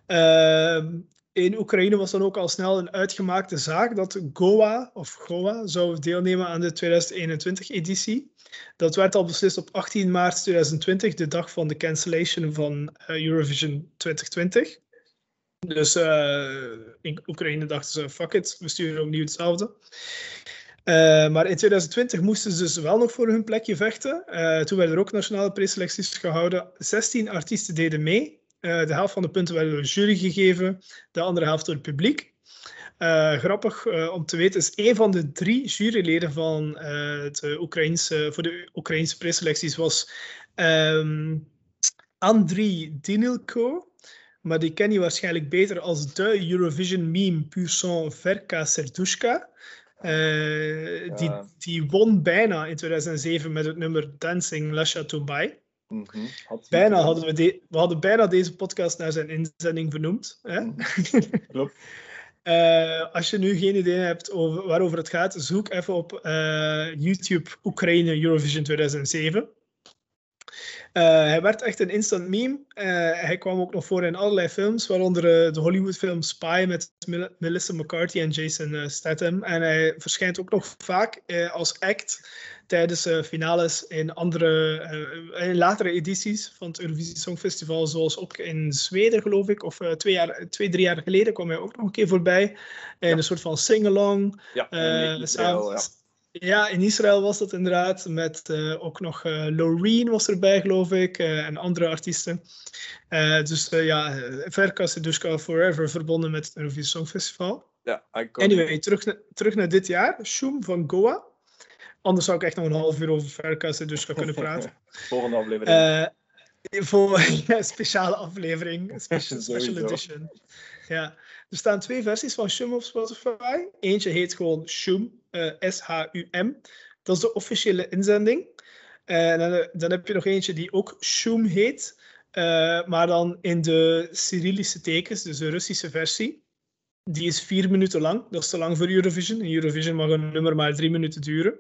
Ehm, in Oekraïne was dan ook al snel een uitgemaakte zaak dat Goa, of Goa, zou deelnemen aan de 2021-editie. Dat werd al beslist op 18 maart 2020, de dag van de cancellation van eh, Eurovision 2020. Dus eh, in Oekraïne dachten ze, fuck it, we sturen opnieuw hetzelfde. Eh, maar in 2020 moesten ze dus wel nog voor hun plekje vechten. Toen werden er ook nationale preselecties gehouden. 16 artiesten deden mee. Eh, de helft van de punten werden door de jury gegeven, de andere helft door het publiek. Eh, grappig eh, om te weten is een van de drie juryleden van het Oekraïnse, voor de Oekraïnse preselecties was ehm Andriy Dinilko. Maar die ken je waarschijnlijk beter als de Eurovision meme sang Verka Serdushka. Die, die won bijna in 2007 met het nummer Dancing Lasha Mhm. Had Bijna hadden we, de, we hadden bijna deze podcast naar zijn inzending vernoemd. Hè? Klopt. Eh, als je nu geen idee hebt over, waarover het gaat, zoek even op eh, YouTube Oekraïne Eurovision 2007. Eh, hij werd echt een instant meme. Eh, hij kwam ook nog voor in allerlei films, waaronder eh, de Hollywoodfilm Spy met Mel- Melissa McCarthy en Jason Statham. En hij verschijnt ook nog vaak eh, als act tijdens eh, finales in andere, eh, in latere edities van het Eurovisie Songfestival, zoals ook in Zweden, geloof ik, of eh, twee, jaar, twee, drie jaar geleden kwam hij ook nog een keer voorbij. In een soort van sing-along. Ja, samen- ja. in Israël was dat inderdaad. Met eh, ook nog eh Loreen was erbij, geloof ik. eh, en andere artiesten. Dus ja, Verka Sedushka Forever verbonden met het Eurovisie Songfestival. Ja. Anyway, terug, na- terug naar dit jaar. Shum van Goa. Anders zou ik echt nog een half uur over Verka Sedushka kunnen praten. Volgende aflevering. Voor ja, een speciale aflevering. Special, special edition. Ja. Er staan twee versies van Shum op Spotify. Eentje heet gewoon Shum, eh, S-H-U-M. Dat is de officiële inzending. En dan, dan heb je nog eentje die ook Shum heet. eh, maar dan in de Cyrillische tekens, dus de Russische versie. Die is vier minuten lang. Dat is te lang voor Eurovision. In Eurovision mag een nummer maar drie minuten duren.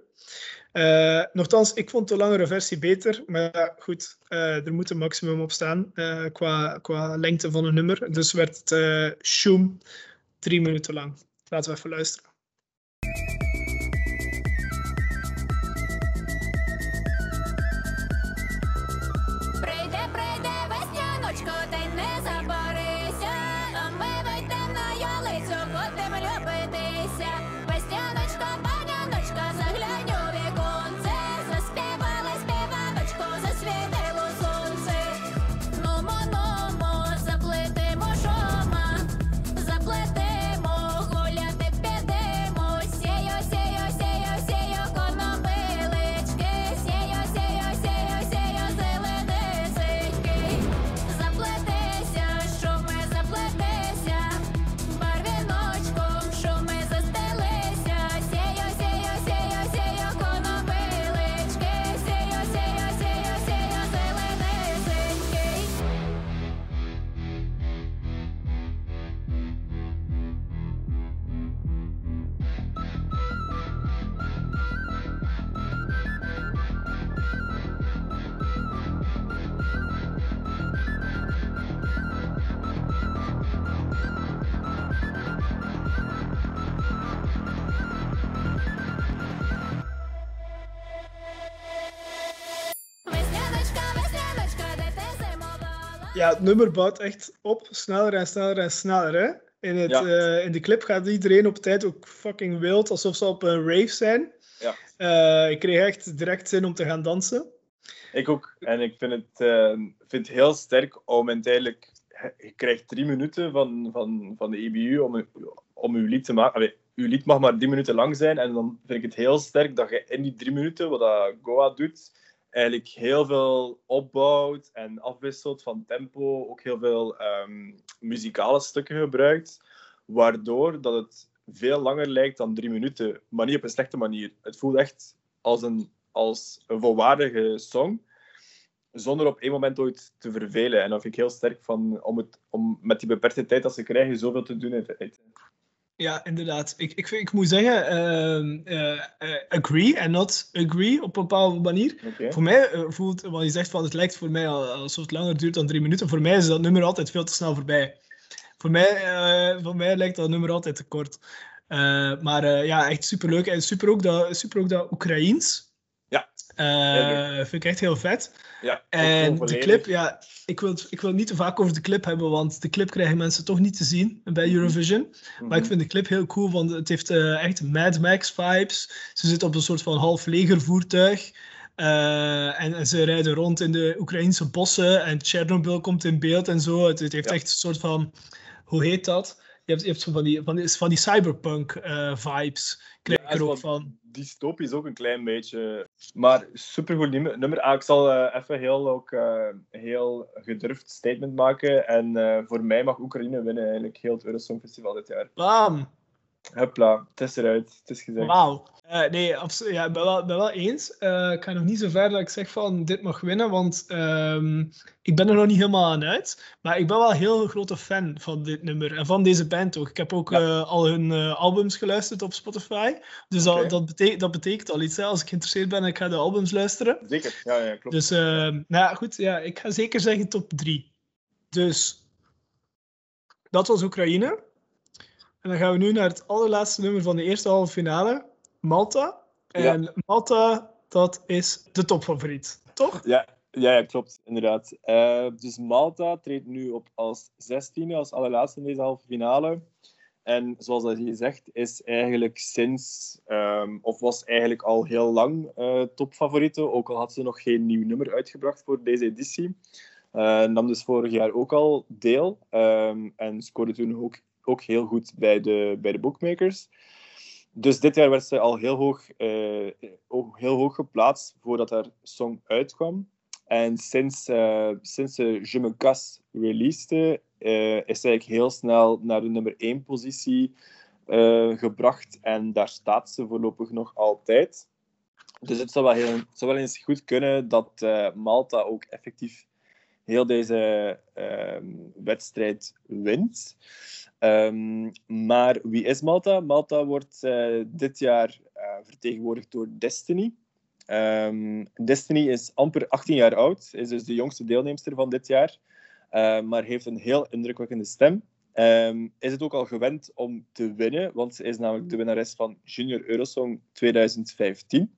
Eh, nochtans, ik vond de langere versie beter. Maar goed, eh, er moet een maximum op staan eh, qua, qua lengte van een nummer. Dus werd het Shoom drie minuten lang. Laten we even luisteren. Ja, het nummer bouwt echt op, sneller en sneller en sneller. Hè? In, het, Ja. eh, in de clip gaat iedereen op tijd ook fucking wild, alsof ze op een rave zijn. Ja. Eh, ik kreeg echt direct zin om te gaan dansen. Ik ook. En ik vind het, eh, vind het heel sterk om uiteindelijk... Je krijgt drie minuten van, van, van de EBU om, om uw lied te maken. Allee, uw lied mag maar drie minuten lang zijn. En dan vind ik het heel sterk dat je in die drie minuten, wat dat Goa doet, eigenlijk heel veel opbouwt en afwisselt van tempo. Ook heel veel ehm, muzikale stukken gebruikt. Waardoor dat het veel langer lijkt dan drie minuten. Maar niet op een slechte manier. Het voelt echt als een, als een volwaardige song. Zonder op één moment ooit te vervelen. En dat vind ik heel sterk van, om, het, om met die beperkte tijd dat ze krijgen zoveel te doen. Ja, inderdaad. Ik, ik, ik moet zeggen, ehm, eh, eh, agree en not agree op een bepaalde manier. Voor mij eh, voelt, want je zegt van het lijkt voor mij al- alsof het langer duurt dan drie minuten. Voor mij is dat nummer altijd veel te snel voorbij. Voor mij, voor mij lijkt dat nummer altijd te kort. Maar ja, echt superleuk. En super ook dat, super ook dat Oekraïens. Ja. Heel vind ik echt heel vet. Ja, En de clip, ja, ik wil, het- ik wil het niet te vaak over de clip hebben, want de clip krijgen mensen toch niet te zien bij Mhm. Eurovision. Maar ik Mhm. vind de clip heel cool, want het heeft eh, echt Mad Max vibes. Ze zitten op een soort van half legervoertuig. Eh, en, en ze rijden rond in de Oekraïnse bossen en Chernobyl komt in beeld en zo. Het, het heeft Ja. echt een soort van, hoe heet dat? Je hebt, je hebt van die, van die, van die cyberpunk vibes. Krijg Ja, ik er zo ook van- van. Dystopisch ook een klein beetje. Maar supergoed nummer. Ah, ik zal eh, even heel, ook, eh, heel gedurfd statement maken. En eh, voor mij mag Oekraïne winnen eigenlijk heel het Eurosong Festival dit jaar. Bam! Hopla, het is eruit. Het is gezegd. Wauw. Eh, nee, ja, ik ben wel, ben wel eens. Eh, ik ga nog niet zo ver dat ik zeg van dit mag winnen, want ehm, ik ben er nog niet helemaal aan uit. Maar ik ben wel een heel grote fan van dit nummer en van deze band ook. Ik heb ook Ja. eh, al hun albums geluisterd op Spotify. Dus dat, dat, betekent, dat betekent al iets. Hè. Als ik geïnteresseerd ben, ik ga de albums luisteren. Zeker, ja, ja klopt. Dus nou ja, goed, ja, ik ga zeker zeggen top 3. Dus dat was Oekraïne. En dan gaan we nu naar het allerlaatste nummer van de eerste halve finale, Malta. En Malta, dat is de topfavoriet, toch? Ja, ja, ja, klopt, inderdaad. Eh, dus Malta treedt nu op als 16e, als allerlaatste in deze halve finale. En zoals dat je zegt, is eigenlijk sinds, ehm, of was eigenlijk al heel lang eh topfavoriete, ook al had ze nog geen nieuw nummer uitgebracht voor deze editie. Eh, nam dus vorig jaar ook al deel ehm, en scoorde toen ook, ook heel goed bij de, bij de bookmakers. Dus dit jaar werd ze al heel hoog, ook heel hoog geplaatst voordat haar song uitkwam. En sinds, eh, sinds ze Je me casse eh, is ze eigenlijk heel snel naar de nummer 1 positie gebracht. En daar staat ze voorlopig nog altijd. Dus het zou wel, heel, zou wel eens goed kunnen dat Malta ook effectief heel deze ehm, wedstrijd wint. Ehm, maar wie is Malta? Malta wordt eh, dit jaar eh, vertegenwoordigd door Destiny. Ehm, Destiny is amper 18 jaar oud, is dus de jongste deelnemster van dit jaar, eh, maar heeft een heel indrukwekkende stem. Ehm, is het ook al gewend om te winnen, want ze is namelijk de winnares van Junior Eurosong 2015.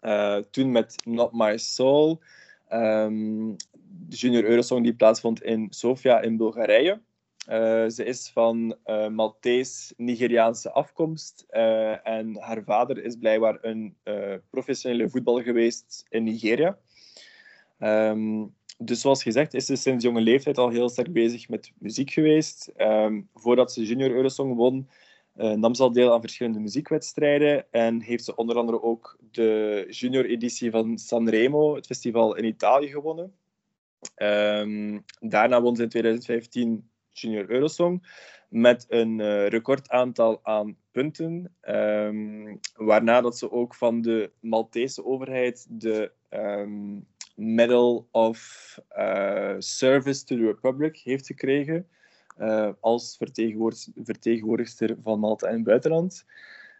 Eh, toen met Not My Soul. Junior Eurosong die plaatsvond in Sofia in Bulgarije. Eh, ze is van eh Maltese-Nigeriaanse afkomst eh, en haar vader is blijkbaar een professionele voetballer geweest in Nigeria. Ehm, dus zoals gezegd is ze sinds jonge leeftijd al heel sterk bezig met muziek geweest. Ehm, voordat ze Junior Eurosong won, nam ze al deel aan verschillende muziekwedstrijden en heeft ze onder andere ook de junior-editie van Sanremo, het festival in Italië, gewonnen. Ehm, daarna won ze in 2015 Junior Eurosong met een eh, recordaantal aan punten, ehm, waarna dat ze ook van de Maltese overheid de ehm, Medal of eh, Service to the Republic heeft gekregen eh, als vertegenwoordig- vertegenwoordigster van Malta het buitenland.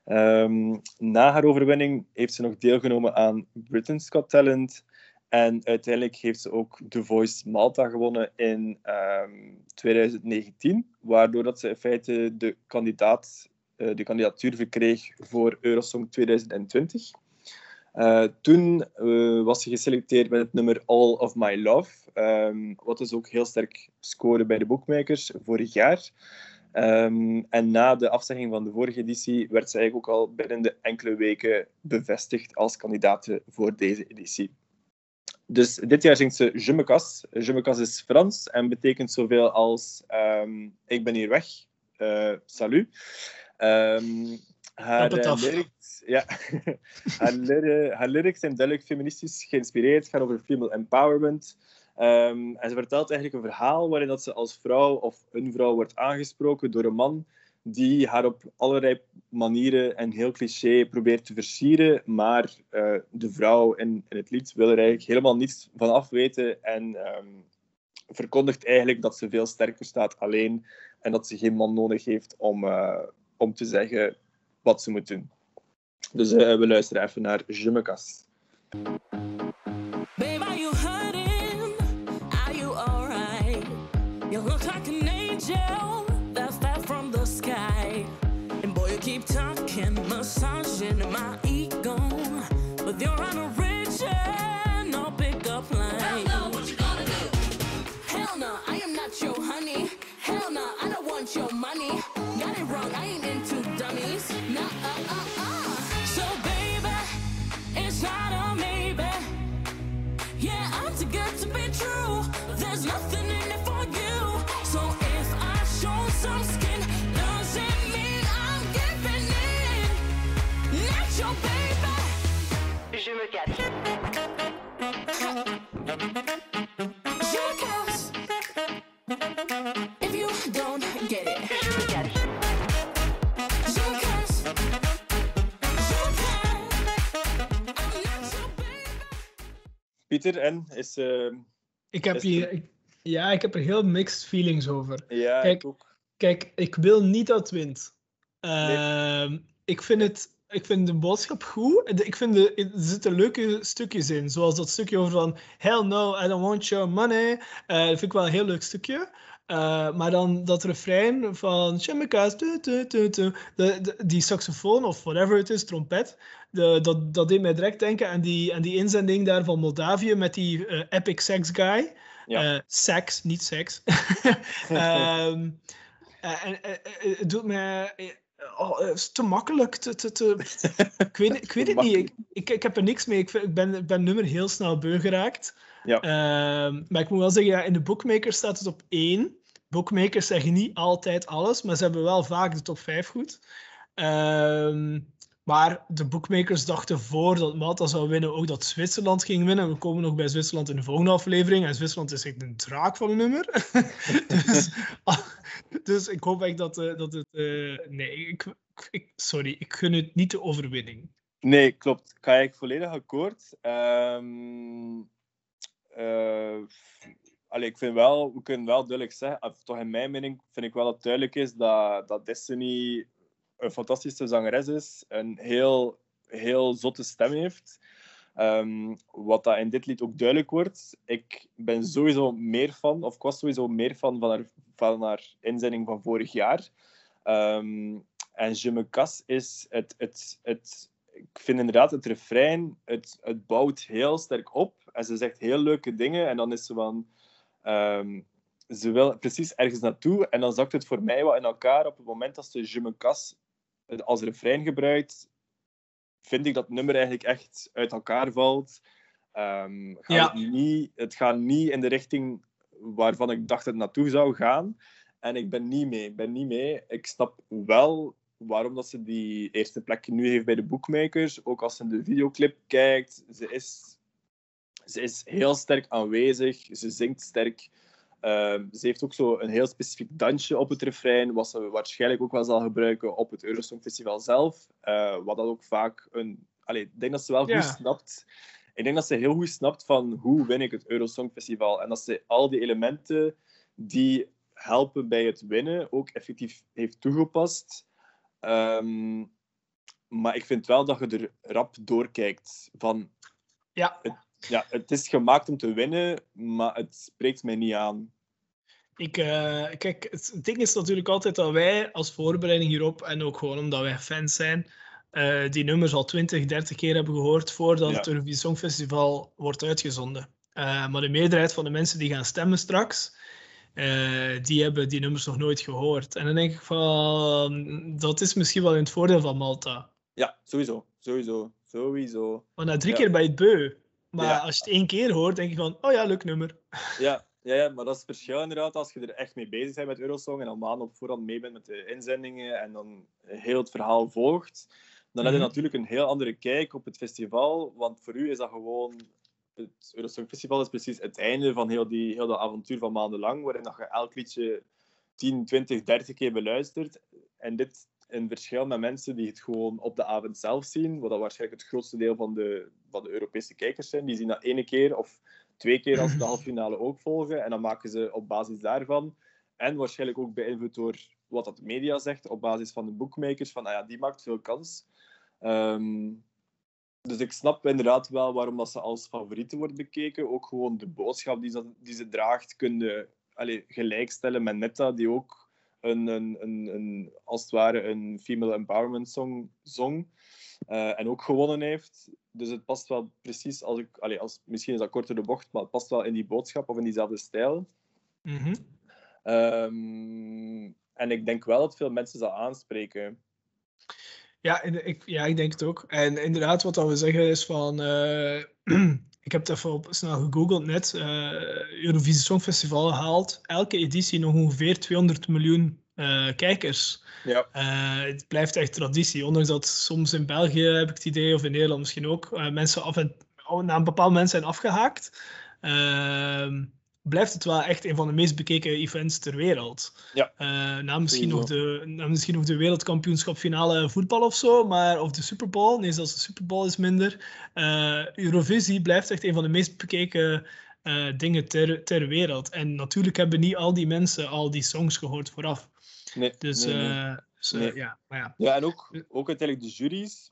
Ehm, na haar overwinning heeft ze nog deelgenomen aan Britain's Got Talent. En uiteindelijk heeft ze ook The Voice Malta gewonnen in ehm, 2019, waardoor dat ze in feite de, kandidaat, eh, de kandidatuur verkreeg voor Eurosong 2020. Eh, toen eh, was ze geselecteerd met het nummer All of My Love, ehm, wat dus ook heel sterk scoorde bij de bookmakers vorig jaar. Ehm, en na de afzegging van de vorige editie werd ze eigenlijk ook al binnen de enkele weken bevestigd als kandidaat voor deze editie. Dus dit jaar zingt ze Je me casse. Je me casse is Frans en betekent zoveel als ehm, ik ben hier weg. Eh, salut. Ehm, haar, eh, lyrics, ja, haar, lyri- haar lyrics zijn duidelijk feministisch geïnspireerd. Gaat over female empowerment. Ehm, en ze vertelt eigenlijk een verhaal waarin dat ze als vrouw of een vrouw wordt aangesproken door een man die haar op allerlei manieren en heel cliché probeert te versieren, maar eh, de vrouw in, in het lied wil er eigenlijk helemaal niets van af weten en ehm, verkondigt eigenlijk dat ze veel sterker staat alleen en dat ze geen man nodig heeft om, eh, om te zeggen wat ze moet doen. Dus eh, we luisteren even naar Je you? Are? You look like an angel keep talking, into my ego. But you're on a rich no pickup line. Hell no, what you gonna do? Hell no, I am not your honey. Hell no, I don't want your money. Pieter, en? Is, eh, Ik heb Is hier... ik- ja, ik heb er heel mixed feelings over. ja, Kijk, ik ook. Kijk, ik wil niet dat het wint. Ehm, ik, vind het, ik vind de boodschap goed. Ik vind de, er zitten leuke stukjes in. Zoals dat stukje over van... Hell no, I don't want your money. Eh, dat vind ik wel een heel leuk stukje. Eh, maar dan dat refrein van... De- die saxofoon of whatever het is, trompet. De, dat, dat deed mij direct denken aan die, aan die inzending daar van Moldavië met die eh, epic sex guy. Ja. Eh, sex, niet seks. Ehm, eh, en eh, eh, het doet mij. eh, Oh, het is te makkelijk. Te, te, te... ik weet, ik weet het niet. Ik, ik, ik heb er niks mee. Ik, vind- ik ben, ik ben nummer heel snel beu geraakt. Ja. Ehm, maar ik moet wel zeggen, ja, in de bookmakers staat het op één. Bookmakers zeggen niet altijd alles, maar ze hebben wel vaak de top 5 goed. Ehm, maar de bookmakers dachten voordat Malta zou winnen ook dat Zwitserland ging winnen. We komen nog bij Zwitserland in de volgende aflevering. En Zwitserland is echt een draak van een nummer. dus, dus ik hoop echt dat, eh, dat het... eh, nee, ik, ik, sorry, ik gun het niet de overwinning. Nee, klopt. Ga ik volledig akkoord. Ehm eh, allee, ik vind wel, we kunnen wel duidelijk zeggen, toch in mijn mening vind ik wel dat duidelijk is dat, dat Destiny een fantastische zangeres is, een heel, heel zotte stem heeft. Ehm, wat dat in dit lied ook duidelijk wordt. Ik ben sowieso meer fan, of ik was sowieso meer fan van haar, van haar inzending van vorig jaar. Ehm, en Je is het, het, het, ik vind inderdaad het refrein, het, het bouwt heel sterk op. En ze zegt heel leuke dingen. En dan is ze van... ehm, ze wil precies ergens naartoe. En dan zakt het voor mij wat in elkaar. Op het moment dat ze Je me als refrein gebruikt, vind ik dat het nummer eigenlijk echt uit elkaar valt. Ehm, gaat Ja. het, niet, het gaat niet in de richting waarvan ik dacht dat het naartoe zou gaan. En ik ben niet mee. Ik ben niet mee. Ik snap wel waarom dat ze die eerste plek nu heeft bij de bookmakers. Ook als ze de videoclip kijkt. Ze is, ze is heel sterk aanwezig. Ze zingt sterk. Ehm, ze heeft ook zo een heel specifiek dansje op het refrein, wat ze waarschijnlijk ook wel zal gebruiken op het Eurosongfestival zelf. Eh, wat dat ook vaak een... Allee, ik denk dat ze wel Ja. goed snapt. Ik denk dat ze heel goed snapt van hoe win ik het Eurosongfestival. En dat ze al die elementen die helpen bij het winnen ook effectief heeft toegepast. Ehm, maar ik vind wel dat je er rap doorkijkt van Ja, ja, het is gemaakt om te winnen, maar het spreekt mij niet aan. ik, eh, kijk, het ding is natuurlijk altijd dat wij als voorbereiding hierop, en ook gewoon omdat wij fans zijn, eh, die nummers al 20, 30 keer hebben gehoord voordat Ja. het Eurovisie Songfestival wordt uitgezonden. Eh, maar de meerderheid van de mensen die gaan stemmen straks, die hebben die nummers nog nooit gehoord. En dan denk ik van, dat is misschien wel in het voordeel van Malta. Ja, sowieso. Sowieso. Sowieso. Want na drie Ja. keer je het beu. Maar Ja. als je het één keer hoort, denk je van, oh ja, leuk nummer. Ja, ja, ja, maar dat is het verschil inderdaad als je er echt mee bezig bent met Eurosong en al maanden op voorhand mee bent met de inzendingen en dan heel het verhaal volgt. Dan heb je Mhm. natuurlijk een heel andere kijk op het festival, want voor u is dat gewoon... Het Eurosong Festival is precies het einde van heel, die, heel dat avontuur van maandenlang, waarin dat je elk liedje 10, 20, 30 keer beluistert. En dit in verschil met mensen die het gewoon op de avond zelf zien, wat dat waarschijnlijk het grootste deel van de, van de Europese kijkers zijn. Die zien dat ene keer of twee keer als ze de halve finale ook volgen. En dan maken ze op basis daarvan, en waarschijnlijk ook beïnvloed door wat dat media zegt, op basis van de bookmakers, van ah ja, die maakt veel kans. Ehm, dus ik snap inderdaad wel waarom dat ze als favoriete wordt bekeken. Ook gewoon de boodschap die ze, die ze draagt, kun je allee, gelijkstellen met Netta, die ook een, een, een, een, als het ware een female empowerment song zong. eh, en ook gewonnen heeft. Dus het past wel precies, als ik, allee, als, misschien is dat korter de bocht, maar het past wel in die boodschap of in diezelfde stijl. Mhm. Ehm, en ik denk wel dat veel mensen dat aanspreken. Ja, ik, ja, ik denk het ook. En inderdaad, wat dat we zeggen is van... eh, ik heb het even op, snel gegoogeld net. eh Eurovisie Songfestival haalt elke editie nog ongeveer 200 miljoen eh, kijkers. Ja. Eh, het blijft echt traditie. Ondanks dat soms in België, heb ik het idee, of in Nederland misschien ook, mensen af en, na een bepaald moment zijn afgehaakt. Blijft het wel echt een van de meest bekeken events ter wereld. Ja. Eh, na, misschien nog de, na misschien nog de wereldkampioenschapfinale voetbal of zo, maar, of de Super Bowl. Nee, zelfs de Super Bowl is minder. Eh, Eurovisie blijft echt een van de meest bekeken eh, dingen ter, ter wereld. En natuurlijk hebben niet al die mensen al die songs gehoord vooraf. Nee, Dus, nee, nee. Nee. ja, maar ja. Ja, en ook, ook uiteindelijk de juries.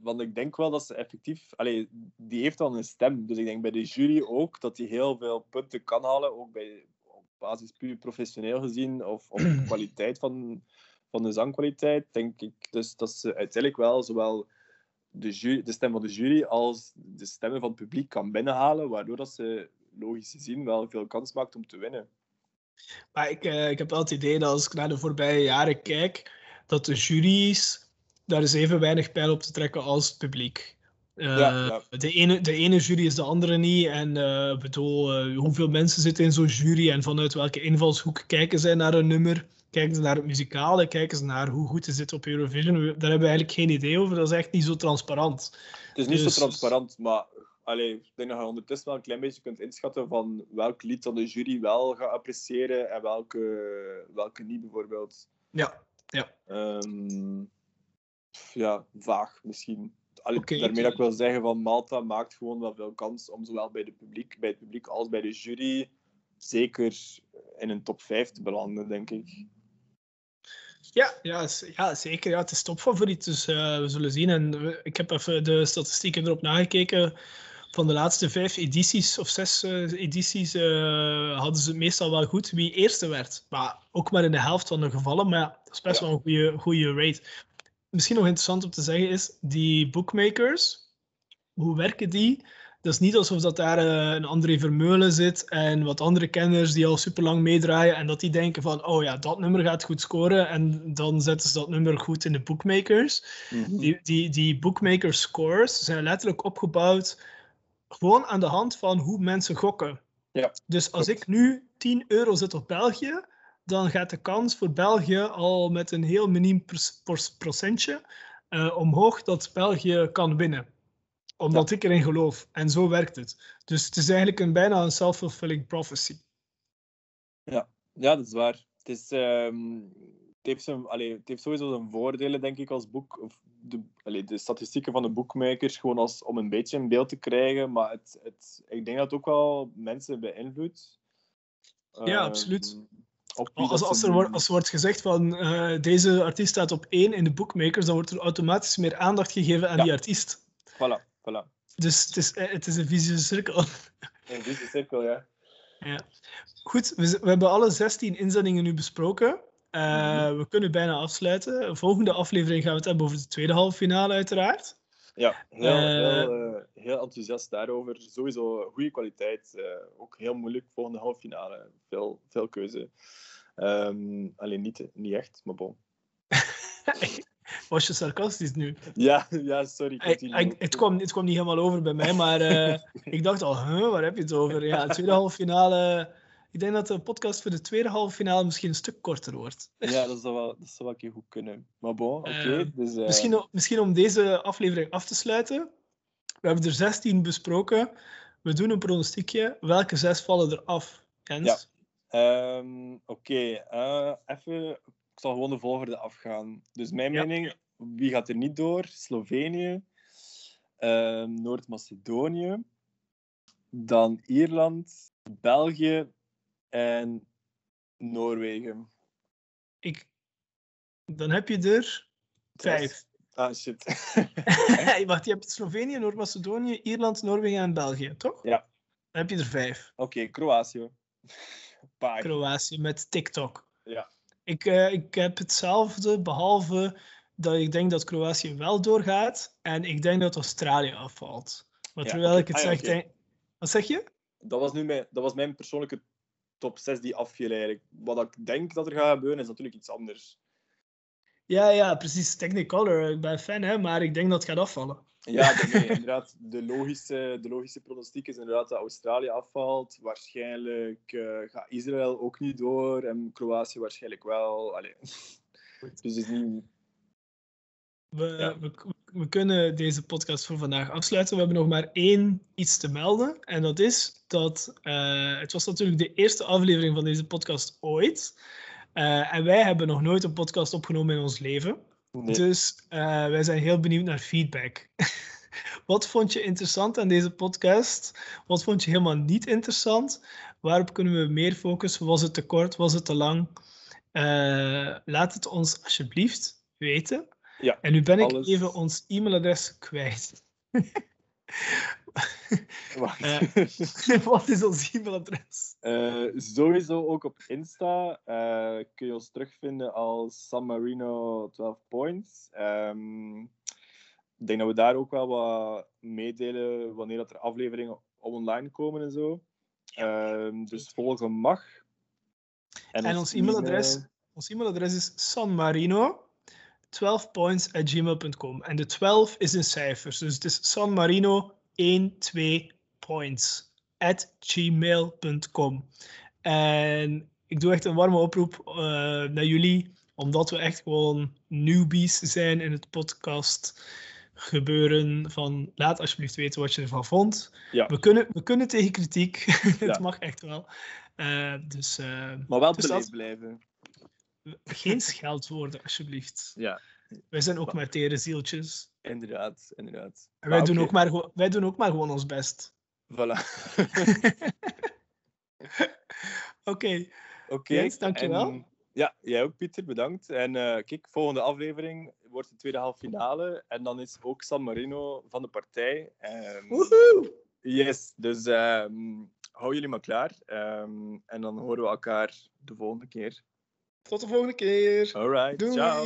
Want ik denk wel dat ze effectief... Allee, die heeft al een stem. Dus ik denk bij de jury ook dat die heel veel punten kan halen. Ook bij, op basis puur professioneel gezien. Of op de kwaliteit van, van de zangkwaliteit. Denk ik dus dat ze uiteindelijk wel zowel de, jury, de stem van de jury als de stemmen van het publiek kan binnenhalen. Waardoor dat ze logisch gezien wel veel kans maakt om te winnen. Maar ik, eh, ik heb wel het idee dat als ik naar de voorbije jaren kijk, dat de juries daar is even weinig pijl op te trekken als het publiek. Eh, Ja, ja. De, ene, de ene jury is de andere niet. En ik bedoel, eh, hoeveel mensen zitten in zo'n jury en vanuit welke invalshoek kijken zij naar een nummer? Kijken ze naar het muzikale? Kijken ze naar hoe goed is dit op Eurovision? Daar hebben we eigenlijk geen idee over. Dat is echt niet zo transparant. Het is niet Dus- zo transparant, maar allee, ik denk dat je ondertussen wel een klein beetje kunt inschatten van welk lied dan de jury wel gaat appreciëren en welke, welke niet, bijvoorbeeld. Ja, ja. Ehm, ja, vaag misschien. Allee, daarmee dat ik wil zeggen van Malta maakt gewoon wel veel kans om zowel bij, de publiek, bij het publiek als bij de jury zeker in een top 5 te belanden, denk ik. Ja, ja, ja, zeker. Ja, het is topfavoriet, dus eh, we zullen zien. En we- ik heb even de statistieken erop nagekeken. Van de laatste vijf edities, of zes eh, edities, eh, hadden ze meestal wel goed wie eerste werd. Maar ook maar in de helft van de gevallen. Maar ja, dat is best Ja. wel een goede, goede rate. Misschien nog interessant om te zeggen is, die bookmakers, hoe werken die? Dat is niet alsof dat daar eh, een André Vermeulen zit en wat andere kenners die al super lang meedraaien en dat die denken van, oh ja, dat nummer gaat goed scoren en dan zetten ze dat nummer goed in de bookmakers. Die, die, die bookmaker scores zijn letterlijk opgebouwd gewoon aan de hand van hoe mensen gokken. Ja, Dus als ik nu 10 euro zet op België, dan gaat de kans voor België al met een heel miniem procentje eh, omhoog dat België kan winnen. Omdat ik erin geloof. En zo werkt het. Dus het is eigenlijk een, bijna een self-fulfilling prophecy. Ja, dat is waar. Het, is, ehm, het, heeft zijn, allee, het heeft sowieso zijn voordelen, denk ik, als boek. Of de, allee, de statistieken van de boekmakers, gewoon als, om een beetje een beeld te krijgen. Maar het, het, ik denk dat het ook wel mensen beïnvloedt. Ja, Ehm, absoluut. Op Als, als, er wordt, als er wordt gezegd van eh, deze artiest staat op één in de bookmakers, dan wordt er automatisch meer aandacht gegeven aan Ja. die artiest. Voilà, voilà. Dus het is, eh, het is een vicieuze cirkel. Een vieze cirkel, ja. Ja. Goed, we, we hebben alle 16 inzendingen nu besproken. Eh, we kunnen bijna afsluiten. De volgende aflevering gaan we het hebben over de tweede halve finale, uiteraard. Ja, heel, Eh, heel, eh, heel enthousiast daarover. Sowieso goede kwaliteit. eh, ook heel moeilijk volgende halve finale. Veel, veel keuze. Ehm, alleen niet, niet echt, maar bon. Was je sarcastisch nu? Ja, ja sorry. Ik- continue. ik- het, kwam, het kwam niet helemaal over bij mij, maar eh, ik dacht al, huh, waar heb je het over? Ja, de tweede halve finale. Ik denk dat de podcast voor de tweede halve finale misschien een stuk korter wordt. Ja, dat zou wel, dat zou wel een keer goed kunnen. Maar bon, oké. Eh, dus, eh, Misschien, misschien om deze aflevering af te sluiten. We hebben er 16 besproken. We doen een pronostiekje. Welke zes vallen er af? Jens? Ja. ehm, oké, eh, even... Ik zal gewoon de volgorde afgaan. Dus mijn Ja. mening, wie gaat er niet door? Slovenië, ehm, Noord-Macedonië, dan Ierland, België en Noorwegen. Ik, dan heb je er vijf. Ah, shit. Wacht, je hebt Slovenië, Noord-Macedonië, Ierland, Noorwegen en België, toch? Ja. Dan heb je er vijf. Oké, Kroatië. Paar. Kroatië met TikTok. Ja. Ik, eh, ik heb hetzelfde, behalve dat ik denk dat Kroatië wel doorgaat en ik denk dat Australië afvalt. Maar Ja, terwijl ik het Ah, ja, zeg, denk... Wat zeg je? Dat was, nu mijn, dat was mijn persoonlijke top 6 die afviel eigenlijk. Wat ik denk dat er gaat gebeuren, is natuurlijk iets anders. Ja, ja, precies. Technicolor. Ik ben fan, hè, maar ik denk dat het gaat afvallen. Ja, nee, inderdaad. De logische, de logische pronostiek is inderdaad dat Australië afvalt. Waarschijnlijk eh, gaat Israël ook niet door en Kroatië waarschijnlijk wel. Allee. Dus het is niet... We, Ja. we, we kunnen deze podcast voor vandaag afsluiten. We hebben nog maar één iets te melden. En dat is dat eh, het was natuurlijk de eerste aflevering van deze podcast ooit. Eh, en wij hebben nog nooit een podcast opgenomen in ons leven. Nee. Dus eh, wij zijn heel benieuwd naar feedback. Wat vond je interessant aan deze podcast? Wat vond je helemaal niet interessant? Waarop kunnen we meer focussen? Was het te kort? Was het te lang? Laat het ons alsjeblieft weten. Ja, En nu ben ik alles. even ons e-mailadres kwijt. Wacht. Eh. Wat is ons e-mailadres? Eh, sowieso ook op Insta eh, kun je ons terugvinden als San Marino 12 Points. Ehm, ik denk dat we daar ook wel wat meedelen wanneer dat er afleveringen online komen en zo. Ehm, dus volgen mag. En ons e-mailadres, ons e-mailadres is sanmarino 12points at gmail.com. En de 12 is in cijfers. Dus het is sanmarino 1, 2 points at gmail.com. En ik doe echt een warme oproep eh, naar jullie, omdat we echt gewoon newbies zijn in het podcast gebeuren. Van laat alsjeblieft weten wat je ervan vond. Ja. We, kunnen, we kunnen tegen kritiek. het Ja. mag echt wel. Eh, dus eh, Maar wel Dus beleefd blijven. Geen scheldwoorden, alsjeblieft. Ja, Wij zijn ook maar tere zieltjes. inderdaad. inderdaad. En wij, Maar doen ook maar, wij doen ook maar gewoon ons best. Voilà. Oké, Oké. Jens, dankjewel. en- Ja, jij ook, Pieter. Bedankt. En eh, kijk, volgende aflevering wordt de tweede halve finale. En dan is ook San Marino van de partij. Ehm, woehoe! yes, dus ehm, hou jullie maar klaar. Ehm, en dan horen we elkaar de volgende keer. Tot de volgende keer. Alright, Doei! ciao.